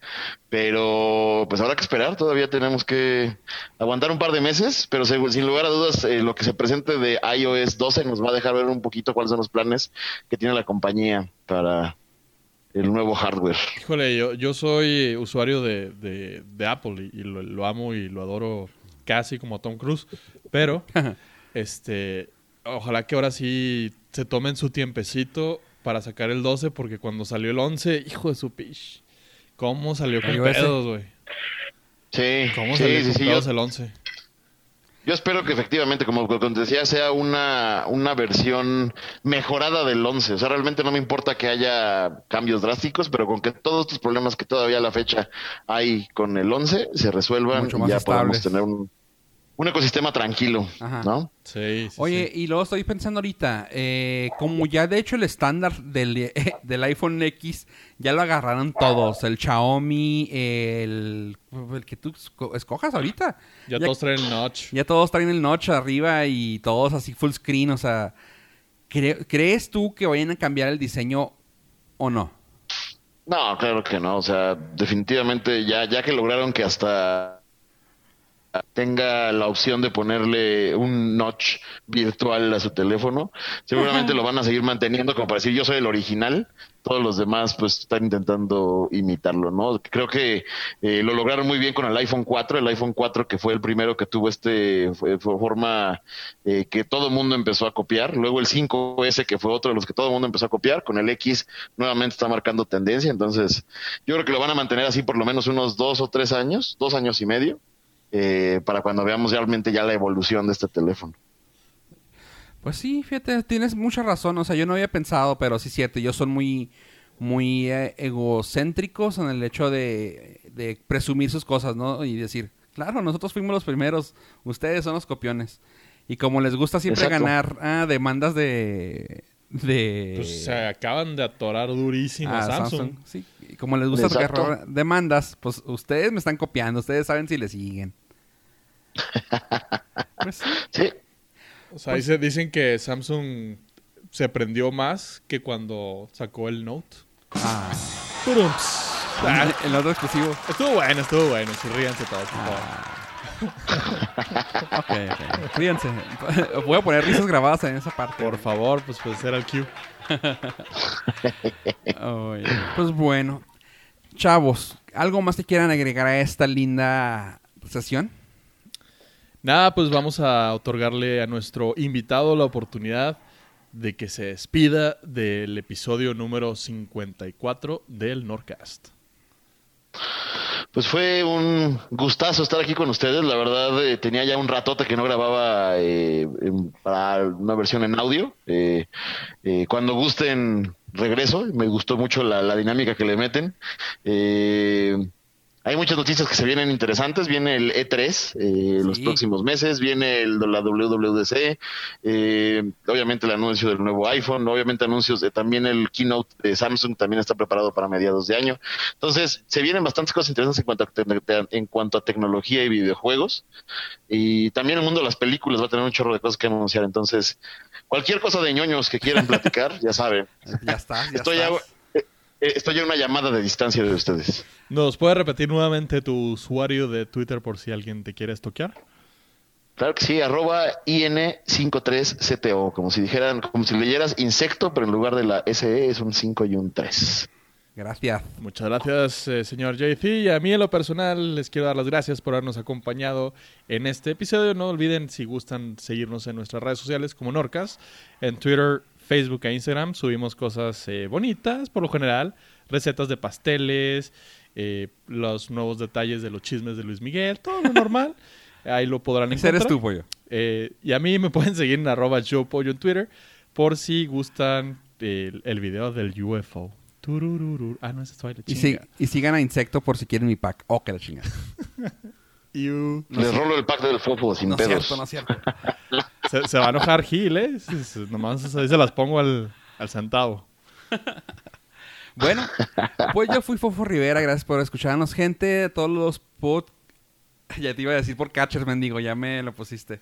pero pues habrá que esperar, todavía tenemos que aguantar un par de meses, pero sin lugar a dudas eh, lo que se presente de iOS 12 nos va a dejar ver un poquito cuáles son los planes que tiene la compañía para el nuevo hardware. Híjole, yo, yo soy usuario de, de- de Apple y, y lo, lo amo y lo adoro casi como a Tom Cruise. Pero, este, ojalá que ahora sí se tomen su tiempecito para sacar el 12, porque cuando salió el 11, hijo de su pitch. ¿Cómo salió con pedos, güey? Sí, ¿Cómo sí, salió sí, con sí, yo- pedos el 11? Yo espero que efectivamente, como decía, sea una, una versión mejorada del 11. O sea, realmente no me importa que haya cambios drásticos, pero con que todos estos problemas que todavía a la fecha hay con el 11 se resuelvan Mucho más ya podamos estables. tener un, un ecosistema tranquilo, Ajá. ¿no? Sí, sí, Oye, sí. y luego estoy pensando ahorita, eh, como ya de hecho el estándar del, del iPhone X ya lo agarraron todos, el Xiaomi, el, el que tú esco- escojas ahorita. Ya, todos traen el notch. Ya todos traen el notch arriba y todos así full screen, o sea, ¿cre- ¿crees tú que vayan a cambiar el diseño o no? No, claro que no. O sea, definitivamente ya, ya que lograron que hasta tenga la opción de ponerle un notch virtual a su teléfono, seguramente lo van a seguir manteniendo como para decir yo soy el original. Todos los demás pues están intentando imitarlo, ¿no? Creo que eh, lo lograron muy bien con el iPhone 4, el iPhone 4 que fue el primero que tuvo este fue- fue forma eh, que todo el mundo empezó a copiar, luego el 5S que fue otro de los que todo el mundo empezó a copiar, con el X nuevamente está marcando tendencia, entonces yo creo que lo van a mantener así por lo menos unos dos o tres años, dos años y medio, eh, para cuando veamos realmente ya la evolución de este teléfono. Pues sí, fíjate, tienes mucha razón. O sea, yo no había pensado, pero sí es cierto. Ellos son muy, muy eh, egocéntricos en el hecho de, de presumir sus cosas, ¿no? Y decir, claro, nosotros fuimos los primeros, ustedes son los copiones. Y como les gusta siempre Exacto. ganar ah, demandas de... de Pues se acaban de atorar durísimo a a Samsung. Sí, y como les gusta Exacto. agarrar demandas, pues ustedes me están copiando, ustedes saben si le siguen. Pues sí. Sí, O sea, dice- dicen que Samsung se prendió más que cuando sacó el Note. Ah. Ah, el otro exclusivo. estuvo bueno, estuvo bueno. Sí, ríanse todos, por favor. Ok, ok. Ríanse. Voy a poner risas grabadas en esa parte. Por favor, pues pues era el cue. Ay, pues bueno. Chavos, ¿algo más que quieran agregar a esta linda sesión? Nada, pues vamos a otorgarle a nuestro invitado la oportunidad de que se despida del episodio número 54 del Norcast. Pues fue un gustazo estar aquí con ustedes. La verdad, eh, tenía ya un ratote que no grababa eh, para una versión en audio. Eh, eh, cuando gusten, regreso. Me gustó mucho la, la dinámica que le meten. Eh, hay muchas noticias que se vienen interesantes. Viene el E3 eh, los próximos meses. Viene el la WWDC. eh, obviamente el anuncio del nuevo iPhone. Obviamente anuncios de también el keynote de Samsung también está preparado para mediados de año. Entonces, se vienen bastantes cosas interesantes en cuanto a, te- en cuanto a tecnología y videojuegos. Y también el mundo de las películas va a tener un chorro de cosas que anunciar. Entonces, cualquier cosa de ñoños que quieran platicar, ya saben. Ya está, ya Estoy ya, estás. eh, estoy a una llamada de distancia de ustedes. ¿Nos puedes repetir nuevamente tu usuario de Twitter por si alguien te quiere estoquear? Claro que sí, arroba IN53CTO, como si dijeran, como si leyeras insecto, pero en lugar de la SE es un 5 y un 3. Gracias. Muchas gracias, eh, señor JC. Y a mí en lo personal les quiero dar las gracias por habernos acompañado en este episodio. No olviden, si gustan, seguirnos en nuestras redes sociales como Norcas. En Twitter, Facebook e Instagram subimos cosas eh, bonitas, por lo general. Recetas de pasteles, eh, los nuevos detalles de los chismes de Luis Miguel, todo lo normal. Ahí lo podrán encontrar. eres tú, pollo. Eh, y a mí me pueden seguir en arroba yo pollo en Twitter por si gustan el, el video del UFO. Ah, no, es Y, chinga. si- y sigan a Insecto por si quieren mi pack. Oh, que la chingada. Iu. Les rolo el pack del fofo sin No es pedos. cierto, no es cierto. Se, se va a enojar Gil, ¿eh? Nomás ahí se las pongo al, al centavo. Bueno, pues yo fui Fofo Rivera. Gracias por escucharnos, gente. Todos los pod... Ya te iba a decir por catchers, mendigo. Ya me lo pusiste.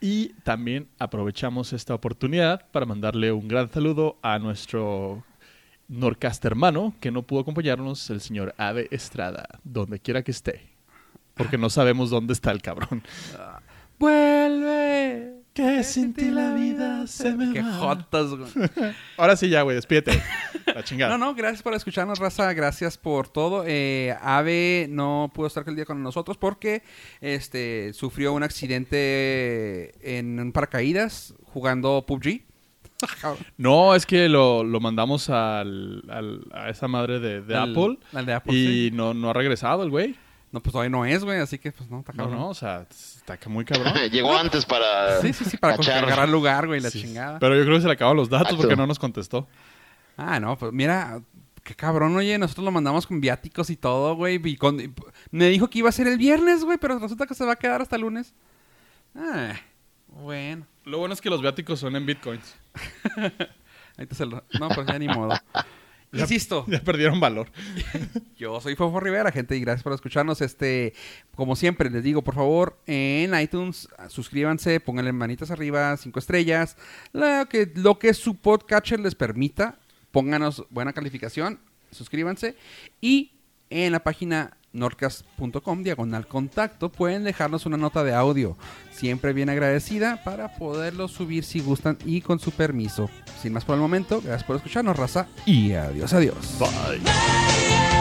Y también aprovechamos esta oportunidad para mandarle un gran saludo a nuestro Norcast hermano que no pudo acompañarnos, el señor Ave Estrada, donde quiera que esté. Porque no sabemos dónde está el cabrón. ¡Vuelve! Que sin ti la vida se me ¡Qué va. jotas, güey! Ahora sí ya, güey, despídete. La chingada. No, no, gracias por escucharnos, raza. Gracias por todo. Eh, Ave no pudo estar aquel día con nosotros porque este sufrió un accidente en un paracaídas jugando PUBG. No, es que lo, lo mandamos al, al- a esa madre de, Apple al de Apple, y sí. no, no ha regresado el güey. No, pues todavía no es, güey, así que pues no, está No, cabrón. no, o sea, está muy cabrón. Llegó antes para. Sí, sí, sí, para agarrar lugar, güey, la Sí, chingada. Pero yo creo que se le acabaron los datos porque no nos contestó. Ah, no, pues mira, qué cabrón, oye, nosotros lo mandamos con viáticos y todo, güey. Y con- y- me dijo que iba a ser el viernes, güey, pero resulta que se va a quedar hasta el lunes. Ah, bueno. Lo bueno es que los viáticos son en bitcoins. Ahí te se lo- No, pues ya ni modo. Insisto, Ya perdieron valor. yo soy Fofo Rivera, gente, y gracias por escucharnos. Este, como siempre, les digo, por favor, en iTunes, suscríbanse, pónganle manitas arriba, cinco estrellas, lo que, lo que su podcatcher les permita, pónganos buena calificación, suscríbanse, y en la página norcas.com, diagonal contacto, pueden dejarnos una nota de audio, siempre bien agradecida, para poderlo subir si gustan y con su permiso. Sin más por el momento, gracias por escucharnos, raza, y adiós, adiós. Bye.